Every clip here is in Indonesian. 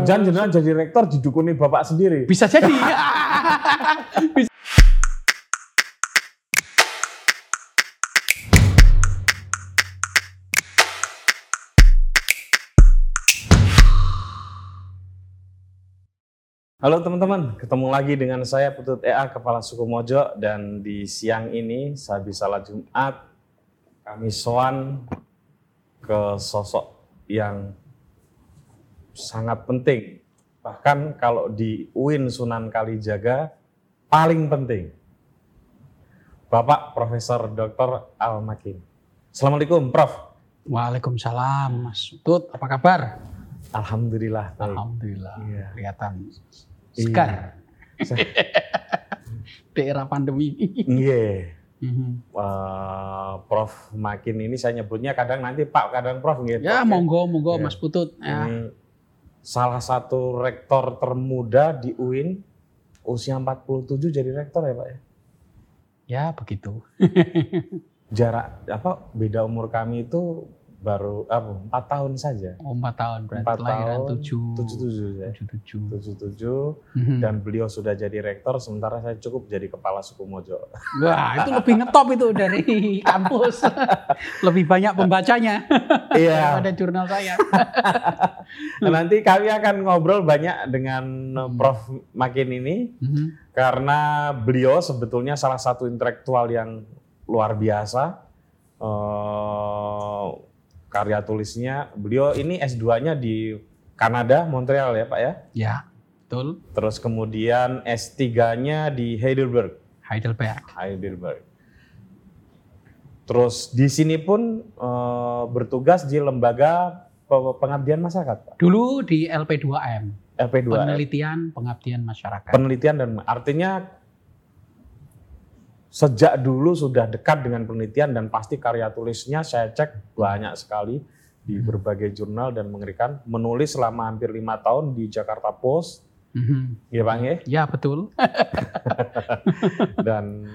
Jangan-jangan jenengan jadi rektor didukuni bapak sendiri. Bisa jadi. Bisa. Halo teman-teman, ketemu lagi dengan saya Putut EA Kepala Suku Mojo dan di siang ini Sabi Salat Jumat kami soan ke sosok yang sangat penting. Bahkan kalau di UIN Sunan Kalijaga paling penting. Bapak Profesor Dr. Al Makin. Assalamualaikum Prof. Waalaikumsalam Mas Tut, apa kabar? Alhamdulillah. baik. Alhamdulillah. Iya. Kelihatan segar. Di era pandemi. Iya. Mhm. Eh, Prof Makin ini saya nyebutnya kadang nanti Pak, kadang Prof gitu. Ya monggo monggo Iya. Mas Putut. Ya. Ini salah satu rektor termuda di UIN usia 47 jadi rektor ya Pak ya. ya begitu. Jarak apa beda umur kami itu baru apa, 4 tahun saja. Oh, empat tahun berarti 4 kelahiran tahun, tujuh 77 ya. tujuh tujuh. 77 Mhm. dan beliau sudah jadi rektor sementara saya cukup jadi kepala suku Mojo. Wah itu lebih ngetop itu dari kampus. lebih banyak pembacanya Iya. daripada jurnal saya. Nah, nanti kami akan ngobrol banyak dengan Hmm. Prof Makin ini Mhm. karena beliau sebetulnya salah satu intelektual yang luar biasa. Eh, karya tulisnya, beliau ini S2-nya di Kanada, Montreal ya Pak ya. Ya betul. Terus kemudian S3-nya di Heidelberg, Heidelberg. Heidelberg. Terus di sini pun eh, bertugas di lembaga pe- pengabdian masyarakat, Pak. Dulu di LP2M, LP2. penelitian pengabdian masyarakat. penelitian dan artinya sejak dulu sudah dekat dengan penelitian dan pasti karya tulisnya saya cek banyak sekali di Hmm. berbagai jurnal dan mengerikan menulis selama hampir lima tahun di Jakarta Post Mhm. ya bang ya Ya betul. dan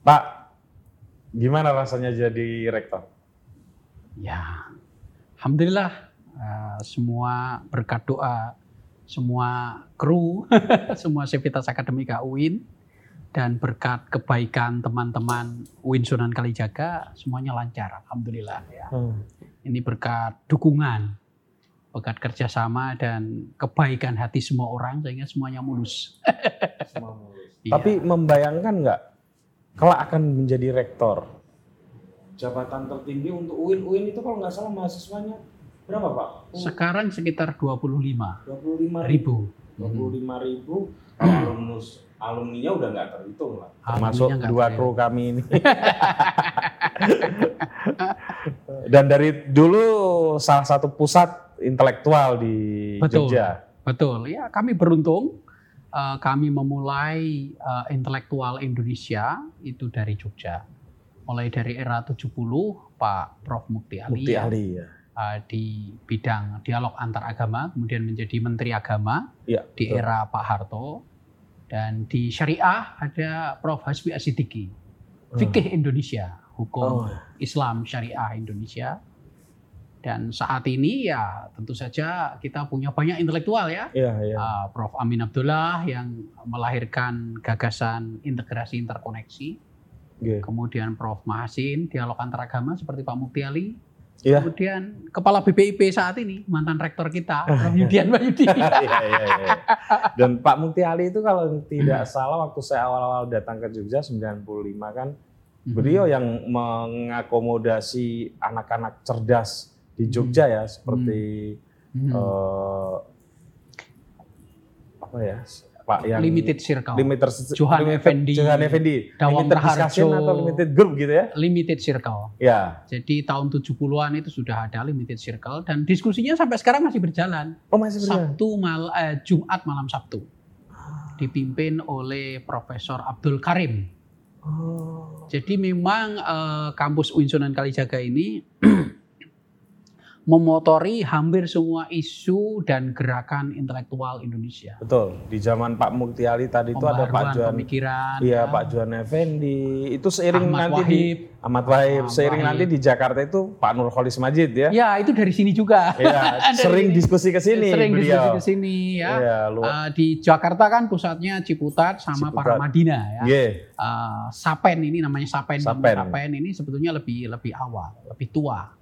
Pak gimana rasanya jadi rektor Ya, alhamdulillah eh, semua berkat doa, semua kru, semua Sivitas Akademika UIN dan berkat kebaikan teman-teman UIN Sunan Kalijaga semuanya lancar, alhamdulillah ya. Ini berkat dukungan, berkat kerjasama dan kebaikan hati semua orang sehingga semuanya mulus. Iya. tapi membayangkan nggak kelak akan menjadi rektor jabatan tertinggi untuk UIN UIN itu kalau nggak salah mahasiswanya berapa Pak? sekarang sekitar 25 25 ribu. dua puluh lima ribu kalau alumnus alumninya udah nggak terhitung lah termasuk dua kru kami ini dan dari dulu salah satu pusat intelektual di Betul. Jogja Betul, ya kami beruntung eh, kami memulai eh, intelektual Indonesia itu dari Jogja. Mulai dari era 70 Pak Prof Mukti Ali, Mukti ya, Ali ya eh, di bidang dialog antar agama, kemudian menjadi Menteri Agama Iya, di betul. era Pak Harto. Dan di Syariah ada Prof Hasbi Asidiki, Fikih Indonesia, Hukum Oh. Islam Syariah Indonesia. Dan saat ini ya tentu saja kita punya banyak intelektual ya. iya iya Uh, Prof. Amin Abdullah yang melahirkan gagasan integrasi interkoneksi. Iya. Kemudian Prof. Mahasin, dialog antaragama seperti Pak Mukti Ali. Iya. Kemudian Kepala BPIP saat ini, mantan rektor kita, Prof. Yudian Wahyudi. Iya, iya, iya. Dan Pak Mukti Ali itu kalau tidak salah waktu saya awal-awal datang ke Jogja 95 kan beliau yang mengakomodasi anak-anak cerdas di Jogja ya seperti Hmm. eh, apa ya Pak yang Limited Circle. limited Johan limited- Effendi, Johan Effendi Dawang limited Raharjo. atau limited group gitu ya Limited Circle. ya Jadi tahun 70-an itu sudah ada Limited Circle dan diskusinya sampai sekarang masih berjalan. oh masih berjalan Sabtu mal eh, Jumat malam Sabtu. Dipimpin oleh Profesor Abdul Karim. oh Jadi memang eh, kampus UIN Sunan Kalijaga ini memotori hampir semua isu dan gerakan intelektual Indonesia. Betul. Di zaman Pak Mukti Ali tadi itu ada Pak Juan pemikiran. Iya, ya. Pak Juan Effendi. Itu seiring Ahmad nanti di Wahib. Ahmad Wahib, Ahmad seiring Wahib. nanti di Jakarta itu Pak Nurholis Majid ya. Ya, itu dari sini juga. Iya, sering diskusi ke sini Sering beliau. diskusi ke sini ya. Lu. Eh, di Jakarta kan pusatnya Ciputat sama Ciputat. Paramadina ya. Iya. Eh, Sapen ini namanya Sapen. Sapen. Sapen ini sebetulnya lebih lebih awal, lebih tua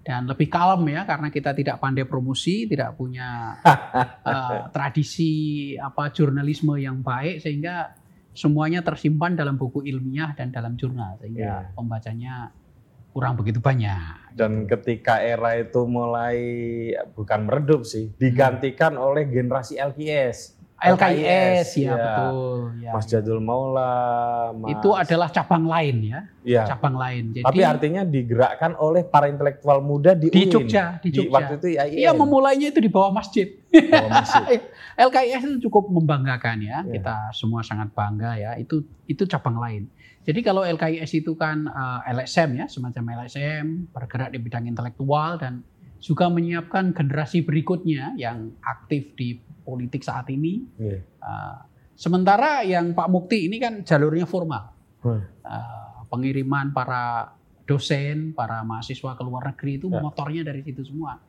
dan lebih kalem ya karena kita tidak pandai promosi, tidak punya eh, tradisi apa jurnalisme yang baik sehingga semuanya tersimpan dalam buku ilmiah dan dalam jurnal sehingga Iya. pembacanya kurang begitu banyak. Dan ketika era itu mulai bukan meredup sih, digantikan oleh generasi LKS. LKIS ya, ya. betul ya. Mas Jadul Maula, Mas- Itu adalah cabang lain ya, ya. cabang lain. Jadi Tapi artinya digerakkan oleh para intelektual muda di, di UIN. Jogja, di Jogja. waktu itu IAIN. Iya memulainya itu di bawah masjid. Bawah masjid. LKIS itu cukup membanggakan ya. Iya. Kita semua sangat bangga ya. Itu itu cabang lain. Jadi kalau LKIS itu kan eh, LSM ya, semacam LSM bergerak di bidang intelektual dan juga menyiapkan generasi berikutnya yang aktif di politik saat ini. Iya. Eh, sementara yang Pak Mukti ini kan jalurnya formal. Hmm. Eh, pengiriman para dosen, para mahasiswa ke luar negeri itu Ya. motornya dari situ semua.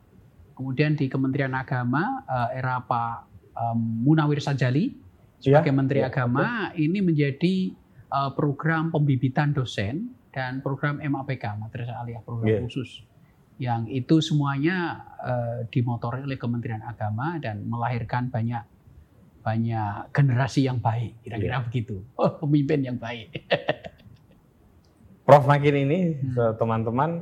Kemudian di Kementerian Agama eh, era Pak em, Munawir Sajali sebagai Ya, Menteri ya, Agama ini menjadi eh, program pembibitan dosen dan program MAPK Madrasah Aliyah program Ya. khusus yang itu semuanya eh, dimotori oleh Kementerian Agama dan melahirkan banyak banyak generasi yang baik kira-kira begitu oh, pemimpin yang baik Prof makin ini Hmm. teman-teman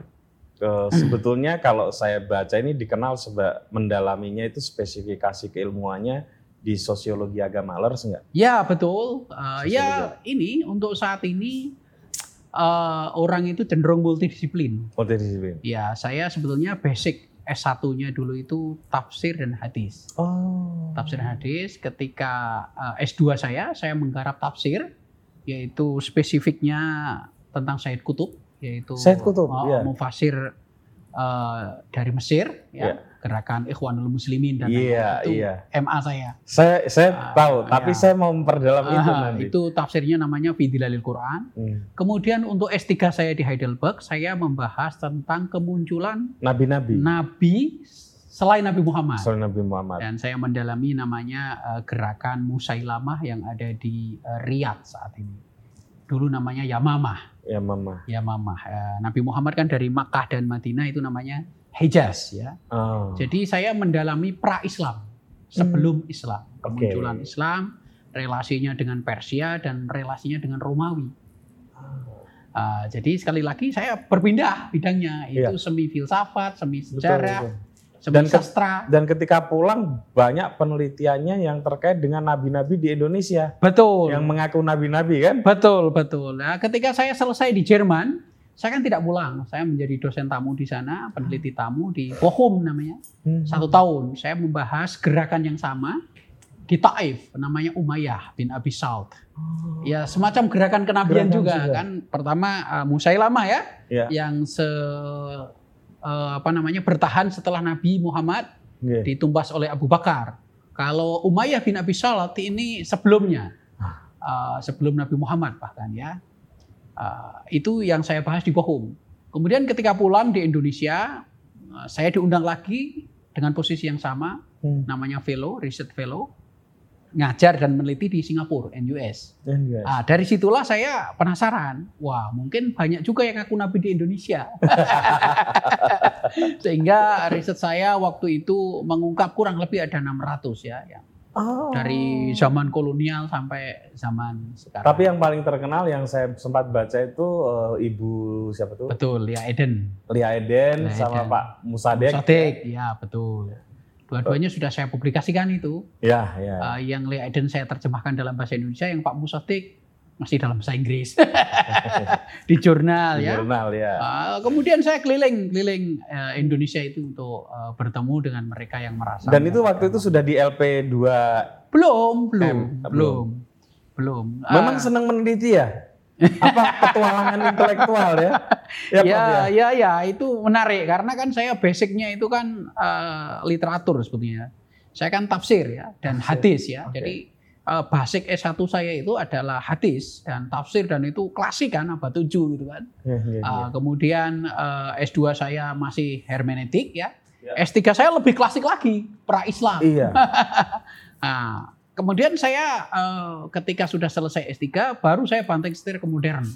eh, sebetulnya kalau saya baca ini dikenal seba mendalaminya itu spesifikasi keilmuannya di sosiologi agama lers enggak? Ya betul. Uh, Sosiologi. ya ini untuk saat ini uh, orang itu cenderung multidisiplin. Multidisiplin. Ya saya sebetulnya basic S1-nya dulu itu tafsir dan hadis. Oh. Tafsir dan hadis. Ketika uh, S2 saya, saya menggarap tafsir, yaitu spesifiknya tentang Said Kutub, yaitu Said Qutb, uh, ya. mufasir uh, dari Mesir, ya, Ya. Gerakan Ikhwanul Muslimin dan lain-lain. itu iya. MA saya. Saya saya Ah, tahu, tapi ya. saya mau memperdalam itu Ah, nanti. itu tafsirnya namanya Fidilalil Quran. Hmm. Kemudian untuk S3 saya di Heidelberg, saya membahas tentang kemunculan Nabi-nabi. nabi selain Nabi Muhammad. Soal Nabi Muhammad. Dan saya mendalami namanya eh, gerakan Musailamah yang ada di eh, Riyadh saat ini. Dulu namanya Yamamah. Ya mama. Yamamah. Eh, Nabi Muhammad kan dari Makkah dan Madinah itu namanya Hijaz ya. Oh. Jadi saya mendalami pra-Islam sebelum Islam, kemunculan Islam, relasinya dengan Persia dan relasinya dengan Romawi. Ah, jadi sekali lagi saya berpindah bidangnya itu Iya. semi filsafat, semi sejarah, betul. semi Dan ke- sastra. Dan ketika pulang banyak penelitiannya yang terkait dengan nabi-nabi di Indonesia Betul. yang mengaku nabi-nabi kan? Betul, betul. Nah, ketika saya selesai di Jerman, saya kan tidak pulang. Saya menjadi dosen tamu di sana, peneliti tamu di Bochum namanya. Hmm. Satu tahun saya membahas gerakan yang sama di Taif, namanya Umayyah bin Abi Saud. Ya semacam gerakan kenabian Gerakan juga, juga. kan. Pertama uh, Musailamah ya, Ya. yang se eh, apa namanya bertahan setelah Nabi Muhammad Iya. ditumbas oleh Abu Bakar. Kalau Umayyah bin Abi Salat ini sebelumnya, uh, sebelum Nabi Muhammad bahkan ya, Uh, itu yang saya bahas di Bochum. Kemudian ketika pulang di Indonesia, uh, saya diundang lagi dengan posisi yang sama, Hmm. namanya fellow, research fellow, ngajar dan meneliti di Singapura, NUS. Guys. Ah, dari situlah saya penasaran, wah mungkin banyak juga yang ngaku nabi di Indonesia. Sehingga riset saya waktu itu mengungkap kurang lebih ada 600 ya, yang Oh. dari zaman kolonial sampai zaman sekarang. Tapi yang paling terkenal yang saya sempat baca itu eh, Ibu siapa tuh? betul ya Eden, Lia Eden Lia sama Eden. Pak Musadek. Musadek, ya betul. Dua-duanya sudah saya publikasikan itu. Ya, ya. Uh, yang Lia Eden saya terjemahkan dalam bahasa Indonesia, yang Pak Musadek masih dalam bahasa Inggris di jurnal ya. jurnal ya. Uh, kemudian saya keliling-keliling uh, Indonesia itu untuk uh, bertemu dengan mereka yang merasa. Dan itu waktu itu sudah di LP 2. belum, belum, M, belum, belum. Memang Ah, senang meneliti ya? apa petualangan intelektual ya? Ya, ya, ya, ya, itu menarik karena kan saya basicnya itu kan uh, literatur sebetulnya. Saya kan tafsir ya dan hadis ya. Okay. Jadi uh, basic S1 saya itu adalah hadis dan tafsir dan itu klasik kan abad 7 gitu kan. Ya, ya, ya. Uh, kemudian uh, S2 saya masih hermeneutik ya. ya. S3 saya lebih klasik lagi, pra-Islam. Iya. nah, kemudian saya uh, ketika sudah selesai S3 baru saya banting setir ke modern.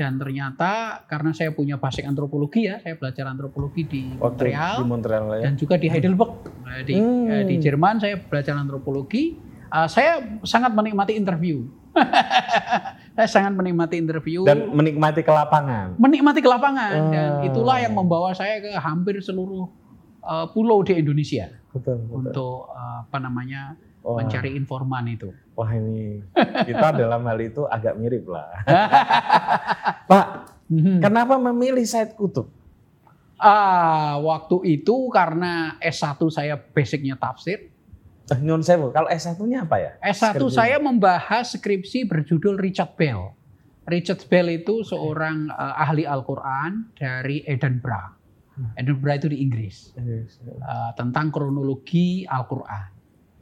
Dan ternyata karena saya punya basic antropologi ya, saya belajar antropologi di Montreal, di Montreal ya. dan juga di Heidelberg di, hmm. di Jerman saya belajar antropologi uh, saya sangat menikmati interview. saya sangat menikmati interview dan menikmati ke lapangan. Menikmati ke lapangan uh. dan itulah yang membawa saya ke hampir seluruh uh, pulau di Indonesia. Betul, betul. Untuk uh, apa namanya? Wah. mencari informan itu. Wah ini kita dalam hal itu agak mirip lah. Pak, mhm. kenapa memilih Said Kutub? Ah, waktu itu karena S1 saya basicnya tafsir, Nyun Sewu, kalau S1-nya apa ya? S1 skripsi. saya membahas skripsi berjudul Richard Bell. Richard Bell itu seorang uh, ahli Al-Quran dari Edinburgh. Hmm. Edinburgh itu di Inggris. Uh, tentang kronologi Al-Quran.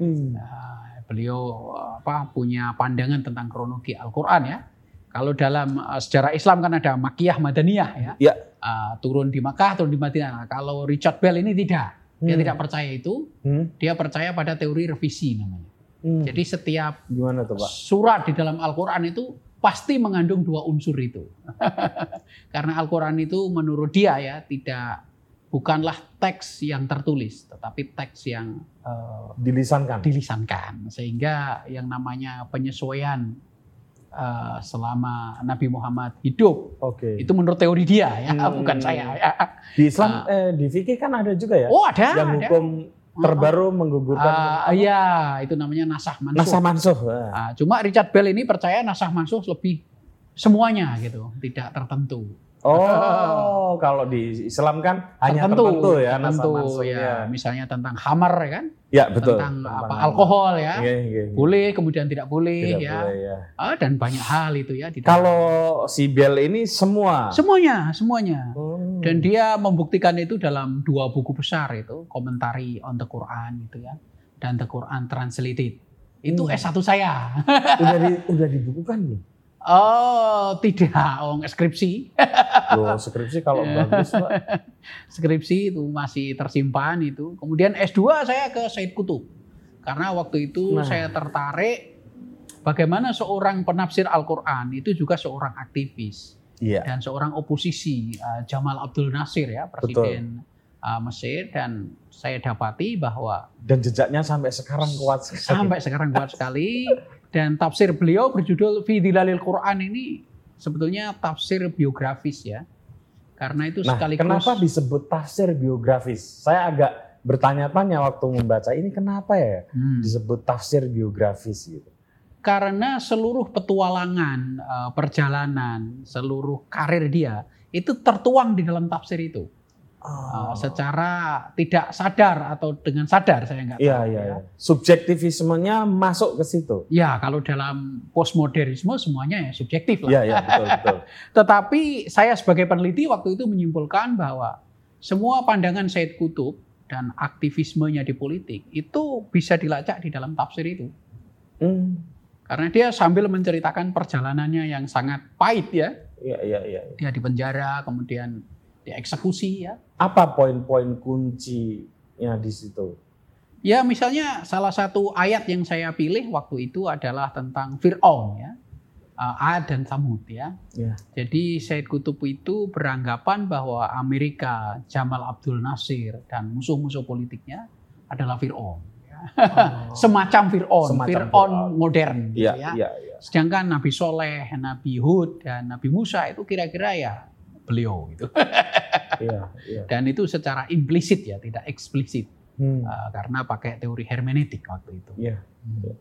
Hmm. Uh, beliau apa punya pandangan tentang kronologi Al-Quran ya. Kalau dalam uh, sejarah Islam kan ada Makiyah Madaniyah ya. ya. Uh, turun di Makkah, turun di Madinah. Kalau Richard Bell ini tidak. Dia hmm. tidak percaya itu, hmm. dia percaya pada teori revisi namanya. Hmm. Jadi setiap Gimana tuh, Pak? surat di dalam Al-Quran itu pasti mengandung dua unsur itu. Karena Al-Quran itu menurut dia ya tidak bukanlah teks yang tertulis, tetapi teks yang uh, dilisankan. Dilisankan, sehingga yang namanya penyesuaian uh, selama Nabi Muhammad hidup. Oke. Okay. Itu menurut teori dia ya, hmm. bukan saya. Ya. Di Islam uh, eh, di fikih kan ada juga ya. Oh ada. Yang ada. hukum terbaru menggugurkan. Uh, iya, itu namanya nasah mansuh. Nasah mansuh. Uh, cuma Richard Bell ini percaya nasah mansuh lebih semuanya gitu, tidak tertentu. Oh, kalau di Islam kan hanya tertentu, tertentu ya, tertentu ya. Misalnya tentang hamar ya kan? Ya betul. Tentang, tentang apa alkohol ya, iya, iya, iya. boleh kemudian tidak boleh tidak ya. Boleh, ya. Ah, dan banyak hal itu ya. kalau si Bel ini semua. Semuanya, semuanya. Hmm. Dan dia membuktikan itu dalam dua buku besar itu, komentari on the Quran gitu ya, dan the Quran translated. Itu hmm. S1 saya. udah di, udah dibukukan nih. Oh, tidak, oh skripsi. Loh, skripsi kalau bagus, Pak. skripsi itu masih tersimpan itu. Kemudian S2 saya ke Said Kutub. Karena waktu itu nah. saya tertarik bagaimana seorang penafsir Al-Qur'an itu juga seorang aktivis. Iya. Dan seorang oposisi uh, Jamal Abdul Nasir ya, presiden uh, Mesir dan saya dapati bahwa dan jejaknya sampai sekarang kuat sekali. Sampai sekarang kuat sekali dan tafsir beliau berjudul Fi Dilalil Quran ini sebetulnya tafsir biografis ya. Karena itu nah, sekaligus kenapa disebut tafsir biografis? Saya agak bertanya-tanya waktu membaca ini kenapa ya hmm. disebut tafsir biografis gitu. Karena seluruh petualangan, eh, perjalanan, seluruh karir dia itu tertuang di dalam tafsir itu. Oh. secara tidak sadar atau dengan sadar saya nggak iya, tahu. Iya, iya. Subjektivismenya masuk ke situ. Ya, kalau dalam postmodernisme semuanya ya subjektif lah. Iya, iya, betul, betul. Tetapi saya sebagai peneliti waktu itu menyimpulkan bahwa semua pandangan Said Kutub dan aktivismenya di politik itu bisa dilacak di dalam tafsir itu. Hmm. Karena dia sambil menceritakan perjalanannya yang sangat pahit ya. Iya, iya, iya. Dia di penjara, kemudian dieksekusi ya. Apa poin-poin kuncinya di situ? Ya misalnya salah satu ayat yang saya pilih waktu itu adalah tentang Fir'aun ya. Uh, Ad dan Samud ya. ya. Jadi Said Kutub itu beranggapan bahwa Amerika, Jamal Abdul Nasir dan musuh-musuh politiknya adalah Fir'aun. Ya. Oh. Semacam Fir'aun, Fir'aun modern. Ya, ya. Ya, ya. Sedangkan Nabi Soleh, Nabi Hud, dan Nabi Musa itu kira-kira ya beliau gitu. iya, iya. Dan itu secara implisit ya, tidak eksplisit. Hmm. Uh, karena pakai teori hermeneutik waktu itu. Iya. Hmm.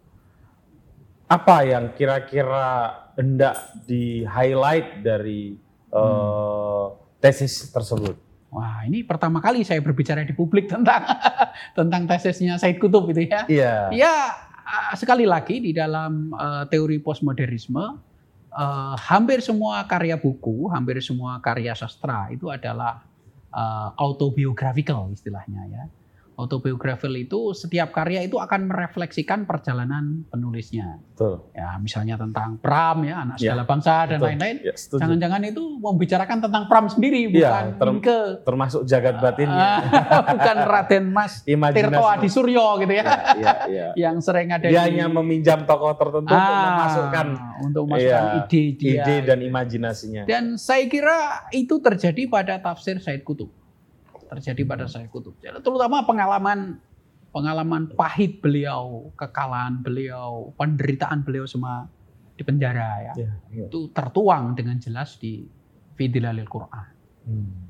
Apa yang kira-kira hendak di highlight dari uh, tesis tersebut? Wah, ini pertama kali saya berbicara di publik tentang tentang tesisnya Said Kutub itu ya. Iya. Ya, sekali lagi di dalam uh, teori postmodernisme eh, hampir semua karya buku, hampir semua karya sastra itu adalah eh, autobiographical istilahnya ya. Autobiographical itu setiap karya itu akan merefleksikan perjalanan penulisnya. Betul. Ya, misalnya tentang Pram ya, anak Ya, segala bangsa dan lain-lain. Ya. Jangan-jangan itu membicarakan tentang Pram sendiri, Iya, bukan term- ke Termasuk jagat batinnya. bukan Raden Mas Tirto Adi Suryo gitu ya, Ya, ya, ya. yang sering ada Dia di hanya meminjam tokoh tertentu untuk Ah, memasukkan untuk memasukkan Iya, ide dia. ide dan imajinasinya. Dan saya kira itu terjadi pada tafsir Said Kutub. Terjadi pada Said Kutub. Jadi, Terutama pengalaman pengalaman pahit beliau, kekalahan beliau, penderitaan beliau semua di penjara ya. Ya, ya. Itu tertuang dengan jelas di Fidilalil Quran. Hmm.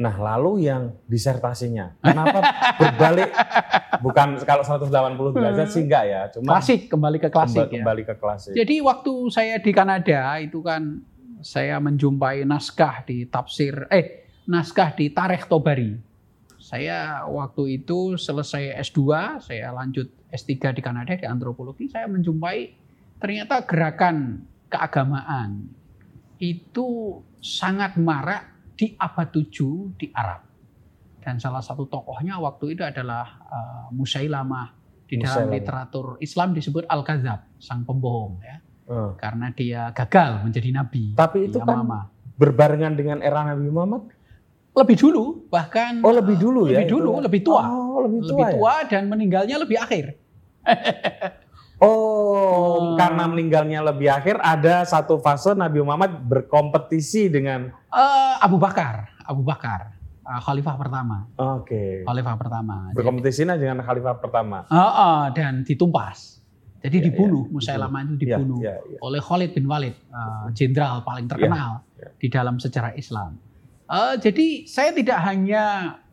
Nah, lalu yang disertasinya, kenapa berbalik? Bukan kalau 180 derajat sih enggak ya, cuma Klasik kembali ke klasik kemba- ya. kembali ke klasik. Jadi waktu saya di Kanada itu kan saya menjumpai naskah di tafsir eh naskah di Tarikh Tobari. Saya waktu itu selesai S2, saya lanjut S3 di Kanada di antropologi, saya menjumpai ternyata gerakan keagamaan itu sangat marak di abad 7 di Arab. Dan salah satu tokohnya waktu itu adalah uh, Musailamah di dalam Musailamah. literatur Islam disebut Al-Kazab, sang pembohong ya. Eh, Karena dia gagal menjadi nabi. Tapi itu kan berbarengan dengan era Nabi Muhammad. Lebih dulu bahkan Oh, lebih dulu ya. lebih dulu, itu? lebih tua. Oh, lebih tua. lebih ya? tua dan meninggalnya lebih akhir. Oh, Hmm. karena meninggalnya lebih akhir ada satu fase Nabi Muhammad berkompetisi dengan Eh, Abu Bakar, Abu Bakar, eh, khalifah pertama, oke. khalifah pertama. Jadi- Berkompetisinya dengan khalifah pertama. Eh, eh, dan ditumpas. Jadi Ya, dibunuh, ya, Musailamah itu dibunuh iya, iya. oleh Khalid bin Walid, eh, jenderal paling terkenal ya. di dalam sejarah Islam. Eh, jadi saya tidak hanya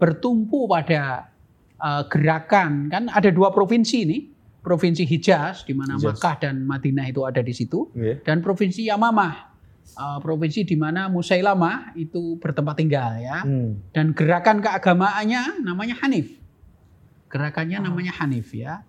bertumpu pada eh, gerakan, kan ada dua provinsi ini, provinsi Hijaz di mana. Makkah dan Madinah itu ada di situ, Iya. dan provinsi Yamamah, eh, provinsi di mana Musailamah itu bertempat tinggal ya. Hmm. Dan gerakan keagamaannya namanya Hanif. Gerakannya Oh. namanya Hanif ya.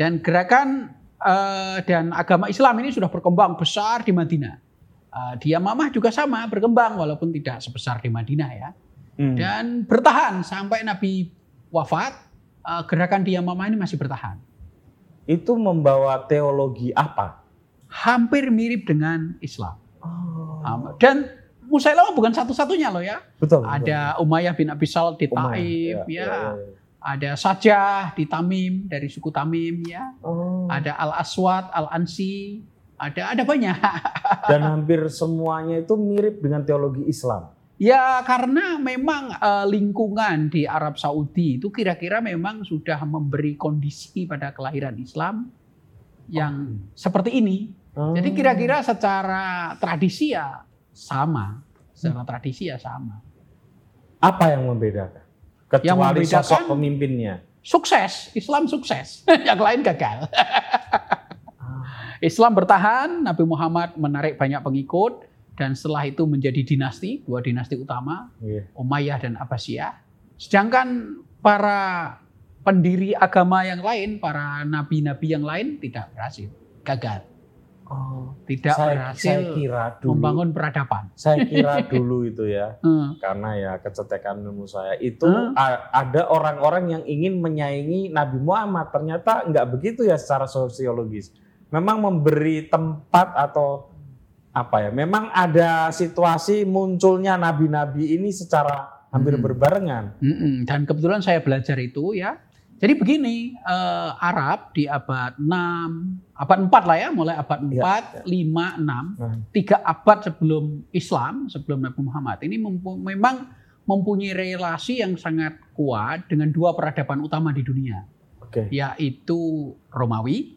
Dan gerakan eh, dan agama Islam ini sudah berkembang besar di Madinah. Eh, di Yamamah juga sama berkembang walaupun tidak sebesar di Madinah ya. Hmm. Dan bertahan sampai Nabi wafat, eh, gerakan di Yamamah ini masih bertahan. Itu membawa teologi apa? Hampir mirip dengan Islam. Oh. Um, Dan Musailamah bukan satu-satunya loh ya. betul. betul. Ada Umayyah bin Abi Sal di Umayyah, Taif iya, ya. iya, iya. Ada Sajah di Tamim dari suku Tamim ya. Oh. Ada Al Aswad, Al Ansi, ada ada banyak. Dan hampir semuanya itu mirip dengan teologi Islam. ya karena memang eh, lingkungan di Arab Saudi itu kira-kira memang sudah memberi kondisi pada kelahiran Islam yang seperti ini. Oh. Jadi kira-kira secara tradisi ya sama, secara tradisi ya sama. apa yang membedakan? Kecuali membedakan- sosok pemimpinnya. Sukses, Islam sukses, yang lain gagal. Islam bertahan, Nabi Muhammad menarik banyak pengikut, dan setelah itu menjadi dinasti, dua dinasti utama, Iya. Umayyah dan Abbasiyah. Sedangkan para pendiri agama yang lain, para nabi-nabi yang lain tidak berhasil, gagal. Oh. Tidak saya, berhasil saya kira dulu. membangun peradaban. Saya kira dulu itu ya. Hmm. karena ya kecetekan ilmu saya itu a- ada orang-orang yang ingin menyaingi Nabi Muhammad ternyata nggak begitu ya secara sosiologis memang memberi tempat atau apa ya memang ada situasi munculnya nabi-nabi ini secara hampir Hmm. berbarengan Mm-mm. Dan kebetulan saya belajar itu ya. Jadi begini, eh, Arab di abad 6, abad 4 lah ya, mulai abad 4, 5, 6, Nah, tiga abad sebelum Islam, sebelum Nabi Muhammad. Ini mempu- memang mempunyai relasi yang sangat kuat dengan dua peradaban utama di dunia, oke yaitu Romawi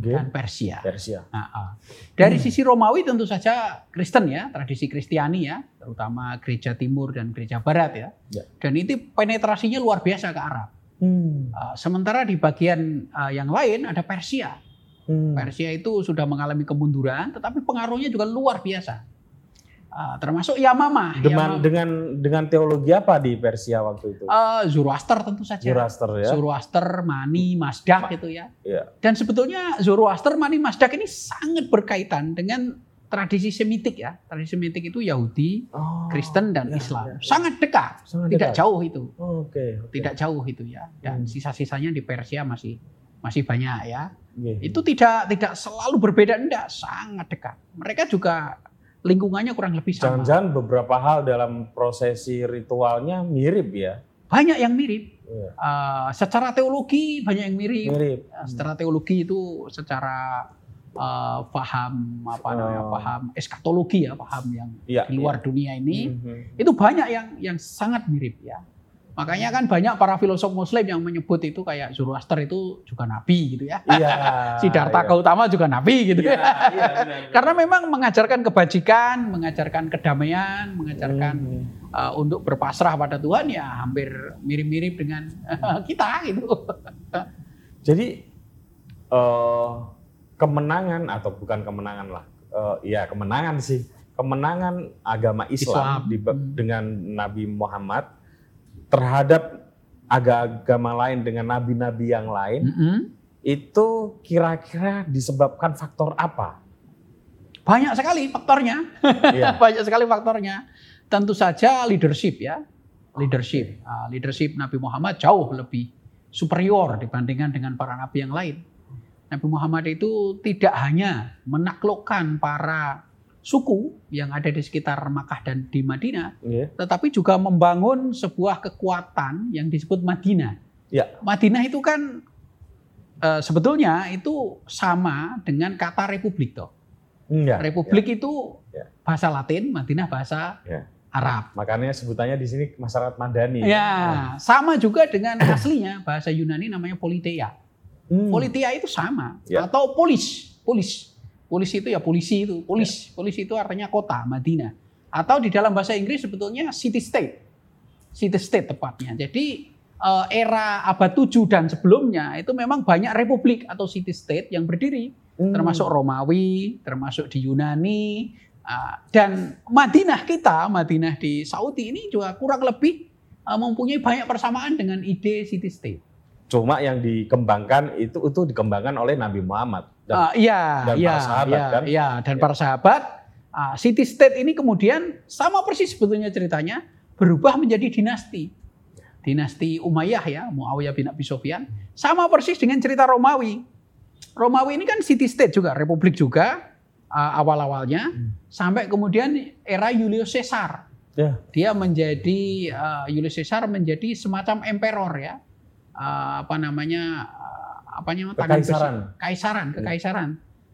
Oke. dan Persia. Persia Ah, ah. Dari sisi Romawi tentu saja Kristen ya, tradisi Kristiani ya, terutama gereja timur dan gereja barat ya. Ya. Dan itu penetrasinya luar biasa ke Arab. Hmm. Uh, sementara di bagian uh, yang lain ada Persia. Hmm. Persia itu sudah mengalami kemunduran, tetapi pengaruhnya juga luar biasa. Uh, termasuk Yamama. Dengan, Yamama. dengan dengan teologi apa di Persia waktu itu? Uh, Zoroaster tentu saja. Zoroaster ya. Zoroaster, Mani, Mazdak Ma itu ya. ya. Dan sebetulnya Zoroaster, Mani, Mazdak ini sangat berkaitan dengan tradisi Semitik ya. Tradisi Semitik itu Yahudi, oh, Kristen dan ya, Islam. Ya. Sangat dekat. Sangat tidak jauh itu. Oh, Oke. Okay, okay. Tidak jauh itu ya. Dan hmm. sisa-sisanya di Persia masih masih banyak ya. Yeah. Itu tidak tidak selalu berbeda enggak, sangat dekat. Mereka juga lingkungannya kurang lebih sama. Jangan-jangan beberapa hal dalam prosesi ritualnya mirip ya? Banyak yang mirip. Yeah. Uh, secara teologi banyak yang mirip. Mirip. Uh, secara teologi itu secara uh, paham apa namanya oh. paham eskatologi ya paham yang yeah, di luar yeah. dunia ini mm -hmm. itu banyak yang yang sangat mirip ya. Makanya kan banyak para filosof muslim yang menyebut itu kayak Zoroaster itu juga nabi gitu ya. Iya. Siddhartha iya. Gautama juga nabi gitu iya, ya. Iya, benar, Karena memang mengajarkan kebajikan, mengajarkan kedamaian, mengajarkan hmm. uh, untuk berpasrah pada Tuhan ya hampir mirip-mirip dengan uh, kita gitu. Jadi uh, kemenangan atau bukan kemenangan lah. Uh, ya kemenangan sih. Kemenangan agama Islam, Islam. Di, hmm. dengan Nabi Muhammad terhadap agama lain dengan nabi-nabi yang lain, mm -hmm. itu kira-kira disebabkan faktor apa? Banyak sekali faktornya. Yeah. Banyak sekali faktornya. Tentu saja leadership ya. Leadership. Uh, leadership Nabi Muhammad jauh lebih superior dibandingkan dengan para nabi yang lain. Nabi Muhammad itu tidak hanya menaklukkan para suku yang ada di sekitar Makkah dan di Madinah, yeah. tetapi juga membangun sebuah kekuatan yang disebut Madinah. Yeah. Madinah itu kan e, sebetulnya itu sama dengan kata republik toh. Yeah. Republik yeah. itu yeah. bahasa Latin, Madinah bahasa yeah. Arab. Makanya sebutannya di sini masyarakat Madani. Ya, yeah. sama juga dengan aslinya bahasa Yunani namanya Politeia. Hmm. Politeia itu sama yeah. atau polis, polis Polisi itu ya polisi itu, polis. Ya. Polisi itu artinya kota, Madinah. Atau di dalam bahasa Inggris sebetulnya city state. City state tepatnya. Jadi eh, era abad 7 dan sebelumnya itu memang banyak republik atau city state yang berdiri. Hmm. Termasuk Romawi, termasuk di Yunani. Ah, dan Madinah kita, Madinah di Saudi ini juga kurang lebih eh, mempunyai banyak persamaan dengan ide city state. Cuma yang dikembangkan itu itu dikembangkan oleh Nabi Muhammad dan, uh, iya, dan iya, para sahabat iya, kan. Iya, dan ya. para sahabat uh, city state ini kemudian sama persis sebetulnya ceritanya berubah menjadi dinasti. Dinasti Umayyah ya, Muawiyah bin Abi Sufyan. Sama persis dengan cerita Romawi. Romawi ini kan city state juga, republik juga uh, awal-awalnya hmm. sampai kemudian era Julius Caesar. Yeah. Dia menjadi uh, Julius Caesar menjadi semacam emperor ya uh, apa namanya uh, apa namanya? Kekaisaran. kaisaran iya. kekaisaran.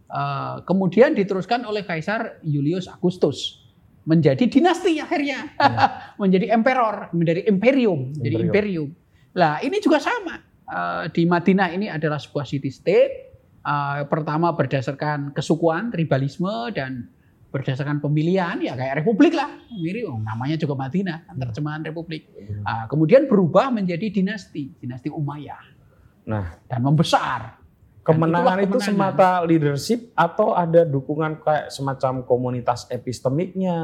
Uh, kemudian diteruskan oleh kaisar Julius Augustus. Menjadi dinasti akhirnya. Ya. menjadi emperor menjadi imperium, imperium jadi imperium. lah ini juga sama. Uh, di Madinah ini adalah sebuah city state. Uh, pertama berdasarkan kesukuan tribalisme dan berdasarkan pemilihan ya kayak republik lah. Mirip oh, namanya juga Madinah kan, terjemahan republik. Uh, kemudian berubah menjadi dinasti dinasti Umayyah nah dan membesar kemenangan dan itu semata leadership atau ada dukungan kayak semacam komunitas epistemiknya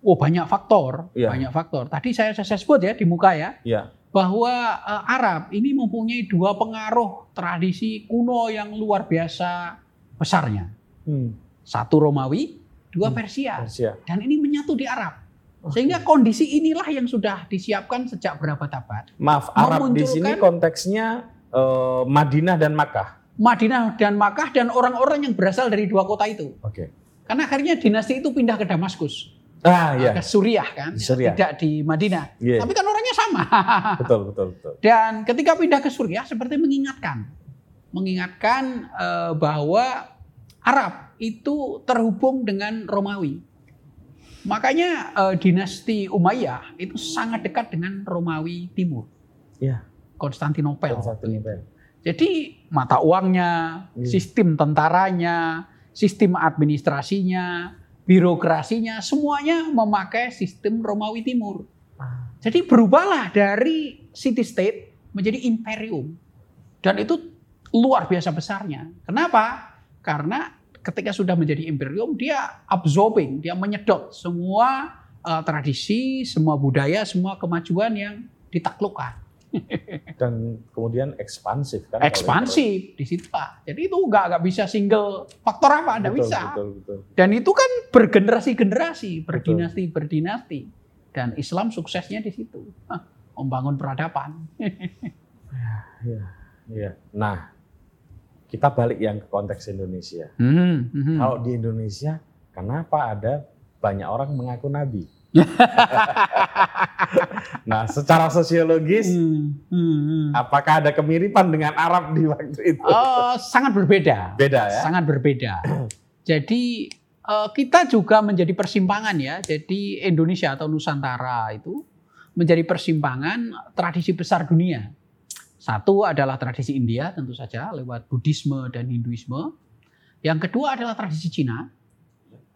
oh banyak faktor ya. banyak faktor tadi saya saya sebut ya di muka ya, ya. bahwa uh, Arab ini mempunyai dua pengaruh tradisi kuno yang luar biasa besarnya hmm. satu Romawi dua hmm, Persia. Persia. Dan ini menyatu di Arab. Sehingga kondisi inilah yang sudah disiapkan sejak berapa abad. Maaf, Arab di sini konteksnya uh, Madinah dan Makkah. Madinah dan Makkah dan orang-orang yang berasal dari dua kota itu. Oke. Okay. Karena akhirnya dinasti itu pindah ke Damaskus. Ah, iya. Ke Suriah kan, Suriah. tidak di Madinah. Yeah. Tapi kan orangnya sama. betul, betul, betul. Dan ketika pindah ke Suriah seperti mengingatkan, mengingatkan uh, bahwa Arab itu terhubung dengan Romawi. Makanya uh, dinasti Umayyah itu sangat dekat dengan Romawi Timur. Ya. Konstantinopel. Konstantinopel. Jadi mata uangnya, ya. sistem tentaranya, sistem administrasinya, birokrasinya, semuanya memakai sistem Romawi Timur. Ah. Jadi berubahlah dari city state menjadi imperium. Dan itu luar biasa besarnya. Kenapa? Karena ketika sudah menjadi imperium dia absorbing, dia menyedot semua uh, tradisi, semua budaya, semua kemajuan yang ditaklukkan. Dan kemudian ekspansif kan? Ekspansif di situ pak. Jadi itu nggak nggak bisa single faktor apa, nggak bisa. Betul, betul. Dan itu kan bergenerasi-generasi, berdinasti berdinasti. Dan Islam suksesnya di situ, Hah, membangun peradaban. ya, ya. Nah, kita balik yang ke konteks Indonesia. Hmm, hmm. Kalau di Indonesia, kenapa ada banyak orang mengaku nabi? nah, secara sosiologis, hmm, hmm, hmm. apakah ada kemiripan dengan Arab di waktu itu? Oh, sangat berbeda. Beda ya? Sangat berbeda. Jadi uh, kita juga menjadi persimpangan ya. Jadi Indonesia atau Nusantara itu menjadi persimpangan tradisi besar dunia. Satu adalah tradisi India tentu saja lewat Buddhisme dan Hinduisme. Yang kedua adalah tradisi Cina.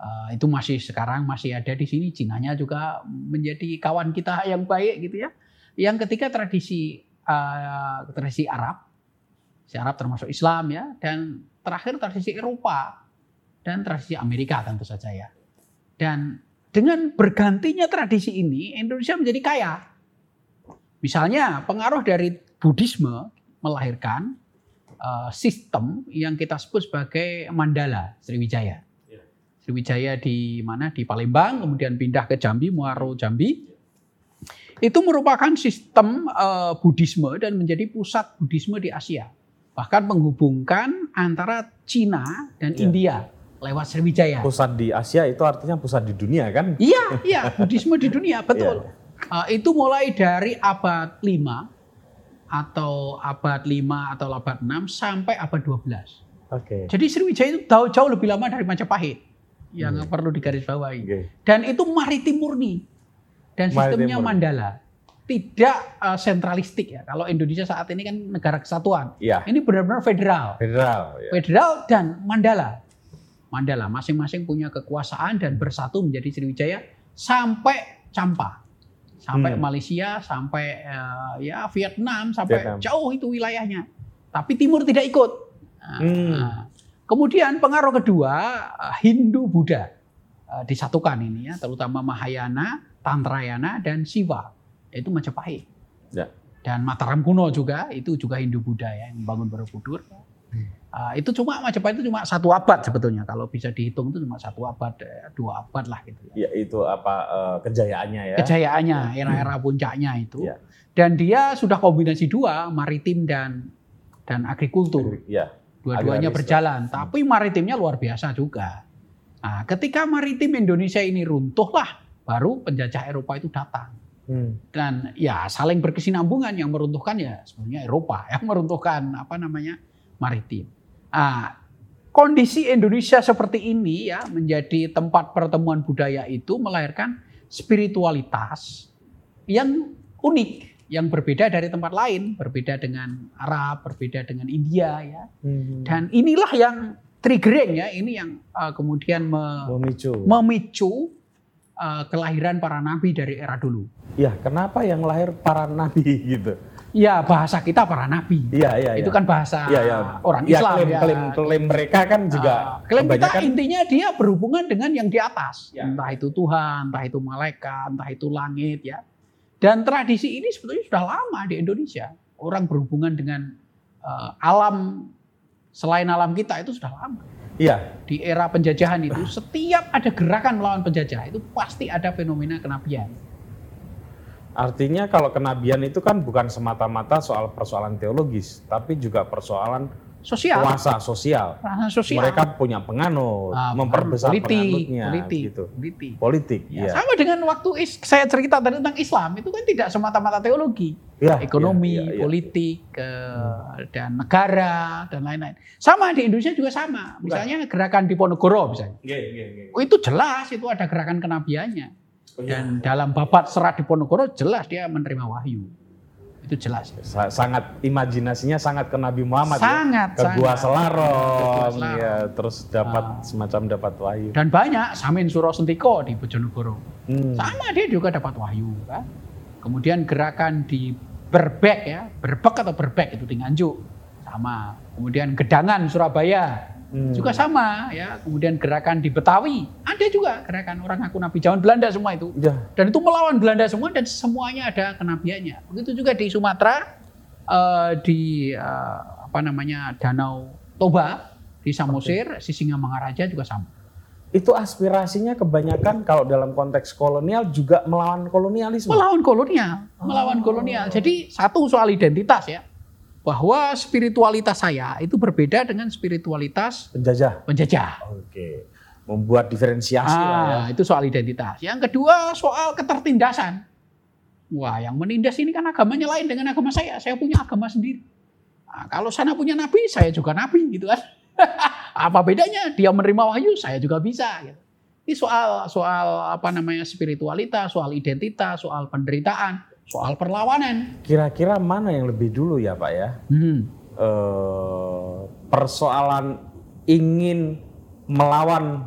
Uh, itu masih sekarang masih ada di sini. Cinanya juga menjadi kawan kita yang baik gitu ya. Yang ketiga tradisi uh, tradisi Arab. Si Arab termasuk Islam ya. Dan terakhir tradisi Eropa dan tradisi Amerika tentu saja ya. Dan dengan bergantinya tradisi ini Indonesia menjadi kaya. Misalnya pengaruh dari Buddhisme melahirkan uh, sistem yang kita sebut sebagai Mandala Sriwijaya. Ya. Sriwijaya di mana? Di Palembang, kemudian pindah ke Jambi, Muaro Jambi. Itu merupakan sistem uh, Buddhisme dan menjadi pusat Buddhisme di Asia. Bahkan menghubungkan antara Cina dan ya. India lewat Sriwijaya. Pusat di Asia itu artinya pusat di dunia kan? Iya, iya, Buddhisme di dunia, betul. Ya. Uh, itu mulai dari abad 5 atau abad 5 atau abad 6 sampai abad 12. Oke. Okay. Jadi Sriwijaya itu jauh, jauh lebih lama dari Majapahit yang hmm. perlu digarisbawahi. Okay. Dan itu maritim murni. Dan sistemnya maritim Mandala. Tidak uh, sentralistik ya. Kalau Indonesia saat ini kan negara kesatuan. Ya. Ini benar-benar federal. Federal. Ya. Federal dan Mandala. Mandala masing-masing punya kekuasaan dan bersatu menjadi Sriwijaya sampai Campa sampai hmm. Malaysia, sampai uh, ya Vietnam, sampai Vietnam. jauh itu wilayahnya. Tapi Timur tidak ikut. Nah, hmm. Nah. Kemudian pengaruh kedua eh, Hindu Buddha uh, disatukan ini ya, terutama Mahayana, Tantrayana dan Siva, yaitu Majapahit. Ya. Dan Mataram kuno juga itu juga Hindu Buddha ya yang membangun Borobudur. Uh, itu cuma Majapahit itu cuma satu abad sebetulnya kalau bisa dihitung itu cuma satu abad eh, dua abad lah gitu ya. ya itu apa uh, kejayaannya ya. Kejayaannya era-era puncaknya itu. Ya. Dan dia sudah kombinasi dua maritim dan dan agrikultur. Ya. Dua-duanya berjalan, hmm. tapi maritimnya luar biasa juga. Nah, ketika maritim Indonesia ini runtuh lah, baru penjajah Eropa itu datang. Hmm. Dan ya saling berkesinambungan yang meruntuhkan ya sebenarnya Eropa yang meruntuhkan apa namanya maritim. Nah, kondisi Indonesia seperti ini ya menjadi tempat pertemuan budaya itu melahirkan spiritualitas yang unik, yang berbeda dari tempat lain, berbeda dengan Arab, berbeda dengan India ya. Hmm. Dan inilah yang triggering ya, ini yang uh, kemudian me memicu, memicu uh, kelahiran para nabi dari era dulu. Ya, kenapa yang lahir para nabi gitu? Ya bahasa kita para nabi. Iya iya. Itu ya. kan bahasa ya, ya. orang ya, Islam. Klaim, ya. klaim, klaim mereka kan juga. Uh, klaim kita intinya dia berhubungan dengan yang di atas. Ya. Entah itu Tuhan, entah itu malaikat, entah itu langit ya. Dan tradisi ini sebetulnya sudah lama di Indonesia. Orang berhubungan dengan uh, alam selain alam kita itu sudah lama. Iya. Di era penjajahan itu setiap ada gerakan melawan penjajah itu pasti ada fenomena kenabian. Artinya kalau kenabian itu kan bukan semata-mata soal persoalan teologis, tapi juga persoalan sosial. Kuasa sosial. sosial. Mereka punya penganut, ah, memperbesar politik, penganutnya politik, gitu. Politik. Politik. Ya, ya. Sama dengan waktu is, saya cerita tadi tentang Islam, itu kan tidak semata-mata teologi. Ya, Ekonomi, ya, ya, ya. politik, ke, hmm. dan negara dan lain-lain. Sama di Indonesia juga sama. Misalnya Bukan. gerakan di Ponegoro misalnya. Ya, ya, ya. Oh, itu jelas itu ada gerakan kenabiannya. Oh, iya. Dan dalam babat serat di Ponorogo jelas dia menerima wahyu. Itu jelas. Sangat imajinasinya sangat ke Nabi Muhammad sangat, ya. Ke sangat. Gua Selarong, ya, terus dapat nah. semacam dapat wahyu. Dan banyak Samin Suro Sentiko di Bojonegoro. Hmm. Sama dia juga dapat wahyu kan. Kemudian gerakan di Berbek ya, Berbek atau Berbek itu di Nganjuk. Sama. Kemudian Gedangan Surabaya Hmm. juga sama ya. Kemudian gerakan di Betawi ada juga gerakan orang ngaku nabi zaman Belanda semua itu. Ya. Dan itu melawan Belanda semua dan semuanya ada kenabiannya. Begitu juga di Sumatera eh, di eh, apa namanya Danau Toba di Samosir, Sisingamangaraja juga sama. Itu aspirasinya kebanyakan kalau dalam konteks kolonial juga melawan kolonialisme. Melawan kolonial, melawan Oh. kolonial. Jadi satu soal identitas ya. Bahwa spiritualitas saya itu berbeda dengan spiritualitas Penjajah. penjajah. Oke. Membuat diferensiasi lah ya. Ah, itu soal identitas. Yang kedua soal ketertindasan. Wah, yang menindas ini kan agamanya lain dengan agama saya. Saya punya agama sendiri. Nah, kalau sana punya nabi, saya juga nabi gitu kan. apa bedanya? Dia menerima wahyu, saya juga bisa. Gitu. Ini soal soal apa namanya spiritualitas, soal identitas, soal penderitaan, soal perlawanan. Kira-kira mana yang lebih dulu ya Pak ya? Hmm. Eh, persoalan ingin melawan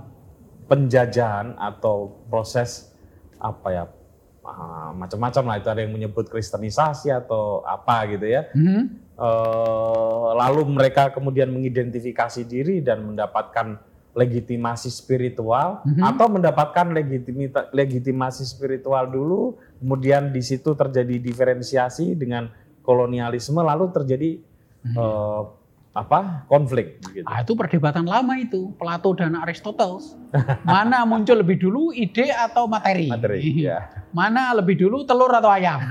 penjajahan atau proses apa ya ah, macam-macam lah itu ada yang menyebut kristenisasi atau apa gitu ya Hmm. Eh, lalu mereka kemudian mengidentifikasi diri dan mendapatkan legitimasi spiritual Mhm. atau mendapatkan legitimita- legitimasi spiritual dulu kemudian di situ terjadi diferensiasi dengan kolonialisme lalu terjadi Mhm. eh, apa konflik gitu. Ah, itu perdebatan lama itu, Plato dan Aristoteles. Mana muncul lebih dulu ide atau materi? materi ya Mana lebih dulu telur atau ayam?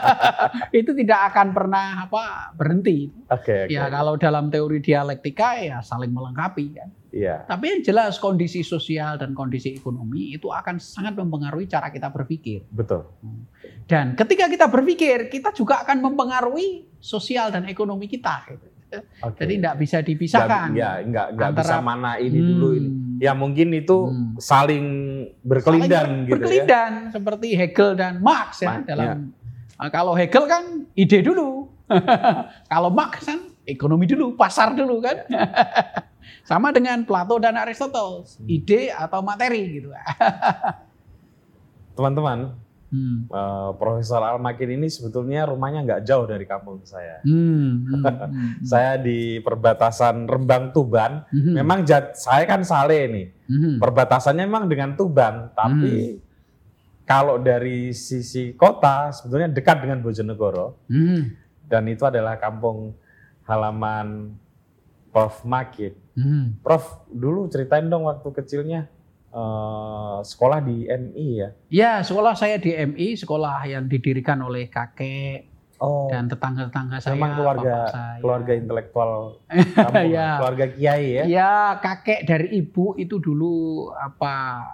itu tidak akan pernah apa berhenti. oke oke Ya kalau dalam teori dialektika ya saling melengkapi kan. iya Tapi yang jelas kondisi sosial dan kondisi ekonomi itu akan sangat mempengaruhi cara kita berpikir. betul Dan ketika kita berpikir, kita juga akan mempengaruhi sosial dan ekonomi kita. oke Jadi tidak bisa dipisahkan. Ya nggak nggak bisa mana ini dulu ini Hmm. Ya mungkin itu Hmm. saling berkelindan Saling gitu ya berkelindan seperti Hegel dan Marx ya Ma- dalam Uh, kalau Hegel kan ide dulu. kalau Marx kan ekonomi dulu, pasar dulu kan. Sama dengan Plato dan Aristoteles, Hmm. ide atau materi gitu. teman-teman Hmm. eh, Profesor Almakin ini sebetulnya rumahnya nggak jauh dari kampung saya. Hmm, hmm, hmm, saya di perbatasan Rembang Tuban. Hmm, memang jat, saya kan Sale nih. Hmm, perbatasannya memang dengan Tuban tapi kalau dari sisi kota sebetulnya dekat dengan Bojonegoro. Hmm, dan itu adalah kampung halaman Prof Makit hmm. Prof dulu ceritain dong waktu kecilnya eh, sekolah di MI ya Ya, sekolah saya di MI, sekolah yang didirikan oleh kakek oh dan tetangga-tetangga saya. memang keluarga saya. keluarga intelektual kampung, Ya. keluarga kiai ya Ya, kakek dari ibu itu dulu apa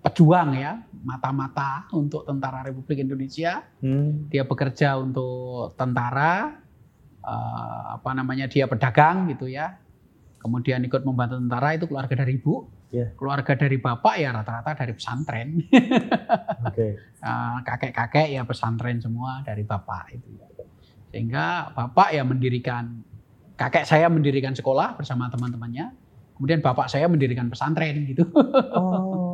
pejuang ya, mata-mata untuk tentara Republik Indonesia. Hmm. Dia bekerja untuk tentara, eh, apa namanya dia pedagang gitu ya. Kemudian ikut membantu tentara itu keluarga dari ibu. Iya. Keluarga dari bapak ya rata-rata dari pesantren. oke Eh, kakek-kakek ya pesantren semua dari bapak itu. Sehingga bapak ya mendirikan kakek saya mendirikan sekolah bersama teman-temannya. Kemudian bapak saya mendirikan pesantren gitu. oh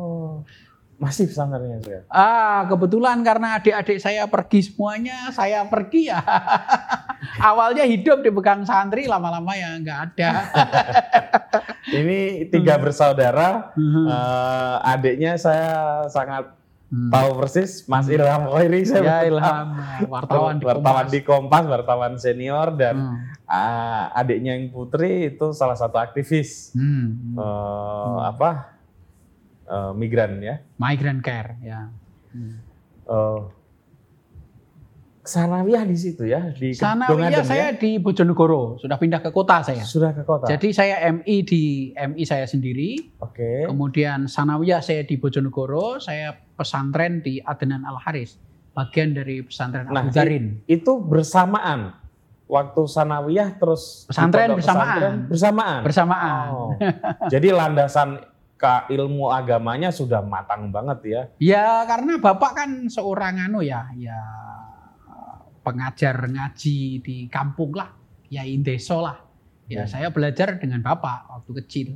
masih pesantrennya saya Ah, kebetulan karena adik-adik saya pergi semuanya, saya pergi ya. Awalnya hidup di pegang santri, lama-lama ya nggak ada. ini tiga Hmm. bersaudara eh, adiknya saya sangat Hmm. tahu persis Mas Ilham Khairi saya Ya. Ilham, wartawan di wartawan Kompas. di Kompas wartawan senior dan Hmm. ah, adiknya yang Putri itu salah satu aktivis Hmm. eh, apa eh, migran ya Migrant care ya. Hmm. Eh, Sanawiyah di situ ya di Sana Kedongaden ya saya di Bojonegoro, sudah pindah ke kota saya. sudah ke kota Jadi saya MI di MI saya sendiri, oke kemudian sanawiyah saya di Bojonegoro, saya pesantren di Adenan Al Haris, bagian dari pesantren Nah, Abu Zarin. itu bersamaan waktu sanawiyah terus Pesantren bersamaan. pesantren bersamaan Bersamaan. Oh. jadi landasan ke ilmu agamanya sudah matang banget ya Ya karena bapak kan seorang anu ya, ya pengajar ngaji di kampung lah, ya indeso lah. Ya Ya. saya belajar dengan bapak waktu kecil.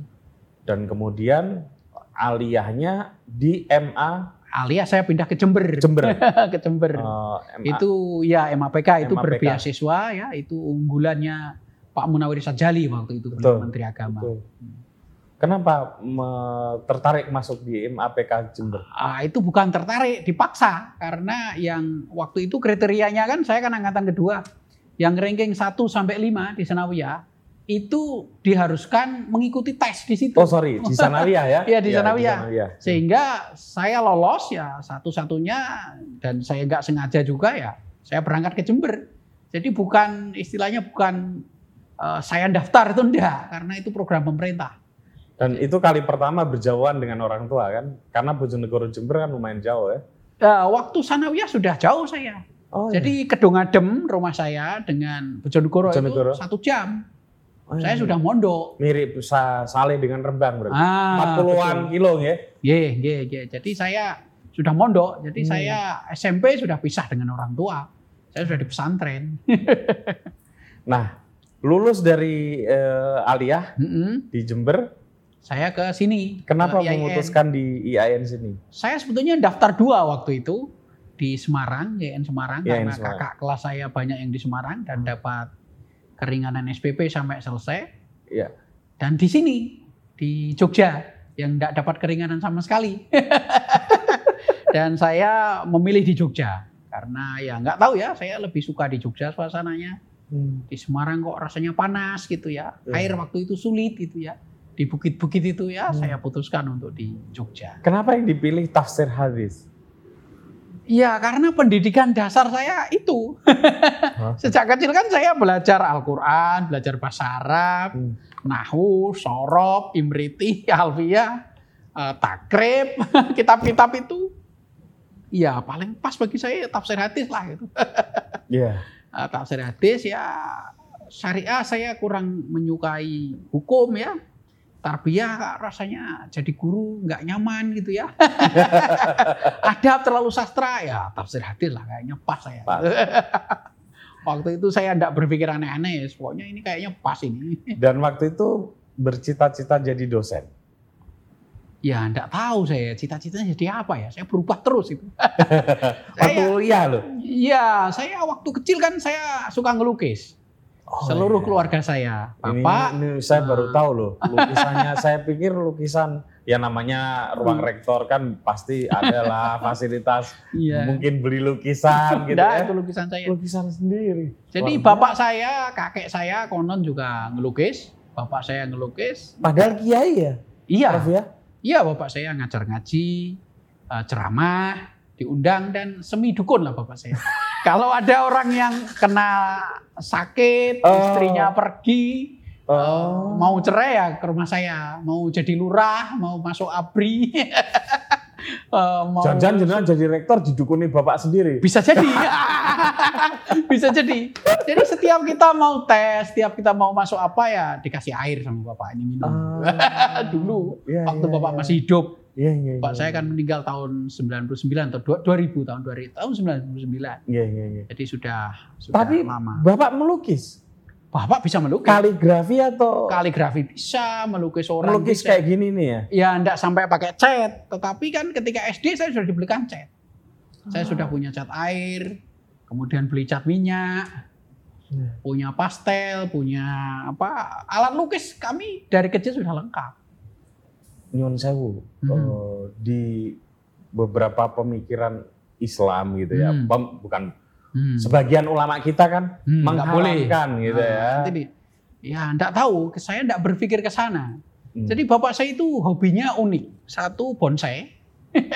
dan kemudian aliyahnya di MA Alias saya pindah ke Jember. Jember ke Jember. Eh, MA. itu ya MAPK itu MAPK. berbeasiswa ya itu unggulannya Pak Munawir Sajali waktu itu Betul. Menteri Agama. Betul. Kenapa me- tertarik masuk di MAPK Jember? Ah, itu bukan tertarik, dipaksa karena yang waktu itu kriterianya kan saya kan angkatan kedua. Yang ranking 1 sampai 5 di Sanawiyah itu diharuskan mengikuti tes di situ. Oh sorry, di Sanawiyah ya? Iya, di. Sanawiyah. Sehingga saya lolos ya satu-satunya dan saya nggak sengaja juga ya saya berangkat ke Jember. Jadi bukan istilahnya bukan eh, saya daftar itu enggak karena itu program pemerintah. Dan itu kali pertama berjauhan dengan orang tua kan? Karena Bojonegoro Jember kan lumayan jauh ya. Nah, waktu Sanawiyah sudah jauh saya. Oh, Jadi Kedongadem rumah saya dengan Bojonegoro, Bojonegoro. itu satu jam. Oh, iya. Saya sudah mondok. mirip sa- saleh dengan Rembang berarti. Ah, 40-an kilo ya. Ye, ye, ye. Jadi saya sudah mondok. Jadi Hmm. saya SMP sudah pisah dengan orang tua. Saya sudah di pesantren. Nah, lulus dari eh, aliyah Mm-mm. di Jember, Saya ke sini. kenapa ke IAIN. memutuskan di IAIN sini? Saya sebetulnya daftar dua waktu itu di Semarang, IAIN Semarang, IAIN karena Semarang. kakak kelas saya banyak yang di Semarang dan dapat keringanan SPP sampai selesai. Iya. Dan di sini di Jogja yang tidak dapat keringanan sama sekali. dan saya memilih di Jogja karena ya nggak tahu ya, saya lebih suka di Jogja suasananya. Hmm. Di Semarang kok rasanya panas gitu ya. Iya. Air waktu itu sulit gitu ya. Di bukit-bukit itu ya Hmm. saya putuskan untuk di Jogja. Kenapa yang dipilih tafsir hadis? Iya, karena pendidikan dasar saya itu. Sejak kecil kan saya belajar Al-Quran, belajar bahasa Arab, Hmm. Nahu, Sorob, Imriti, Alfiyah, eh, Takrib, kitab-kitab itu. Ya paling pas bagi saya tafsir hadis lah gitu. Iya. Eh, tafsir hadis ya syariah saya kurang menyukai hukum ya. Tarbiyah rasanya jadi guru nggak nyaman gitu ya. Adab terlalu sastra ya tafsir hadis lah kayaknya pas saya. Pas. Waktu itu saya enggak berpikir aneh-aneh, pokoknya ini kayaknya pas ini. Dan waktu itu bercita-cita jadi dosen. Ya enggak tahu saya cita-citanya jadi apa ya. Saya berubah terus itu. Waktu kuliah loh. iya, saya waktu kecil kan saya suka ngelukis. Oh, Seluruh iya. keluarga saya, Ini, bapak, ini saya baru Ah. tahu loh lukisannya. saya pikir lukisan ya namanya ruang Hmm. rektor kan pasti adalah fasilitas iya. mungkin beli lukisan gitu Enggak, ya. itu lukisan saya. Lukisan sendiri. Jadi Luar bapak saya, kakek saya konon juga ngelukis. Bapak saya ngelukis. Padahal kiai ya, Iya, ya. iya bapak saya ngajar ngaji, eh, ceramah, diundang dan semi dukun lah bapak saya. Kalau ada orang yang kena sakit, Oh. istrinya pergi, Oh. eh, mau cerai ya ke rumah saya, mau jadi lurah, mau masuk abri, mau Jangan-jangan jenengan jadi rektor didukuni bapak sendiri. bisa jadi, bisa jadi. Jadi setiap kita mau tes, setiap kita mau masuk apa ya dikasih air sama bapak ini minum. Ah. Dulu Iya, waktu iya, bapak iya. masih hidup, Iya, iya. bapak iya, saya iya. kan meninggal tahun 99 atau dua- 2000 tahun 2000 tahun 99. Iya, iya, iya. Jadi sudah sudah Tapi lama. bapak melukis, Bapak bisa melukis. kaligrafi atau Kaligrafi bisa, melukis orang melukis bisa. kayak gini nih ya? Ya enggak sampai pakai cat, tetapi kan ketika SD saya sudah dibelikan cat. Saya sudah punya cat air, kemudian beli cat minyak, Hmm. punya pastel, punya apa alat lukis kami dari kecil sudah lengkap. Nyun sewu Hmm. eh, di beberapa pemikiran Islam gitu ya, Hmm. pem- bukan Hmm. sebagian ulama kita kan Hmm, mengharamkan gitu Nah, ya. nanti di- ya enggak tahu, saya enggak berpikir ke sana. Hmm. Jadi bapak saya itu hobinya unik. Satu bonsai,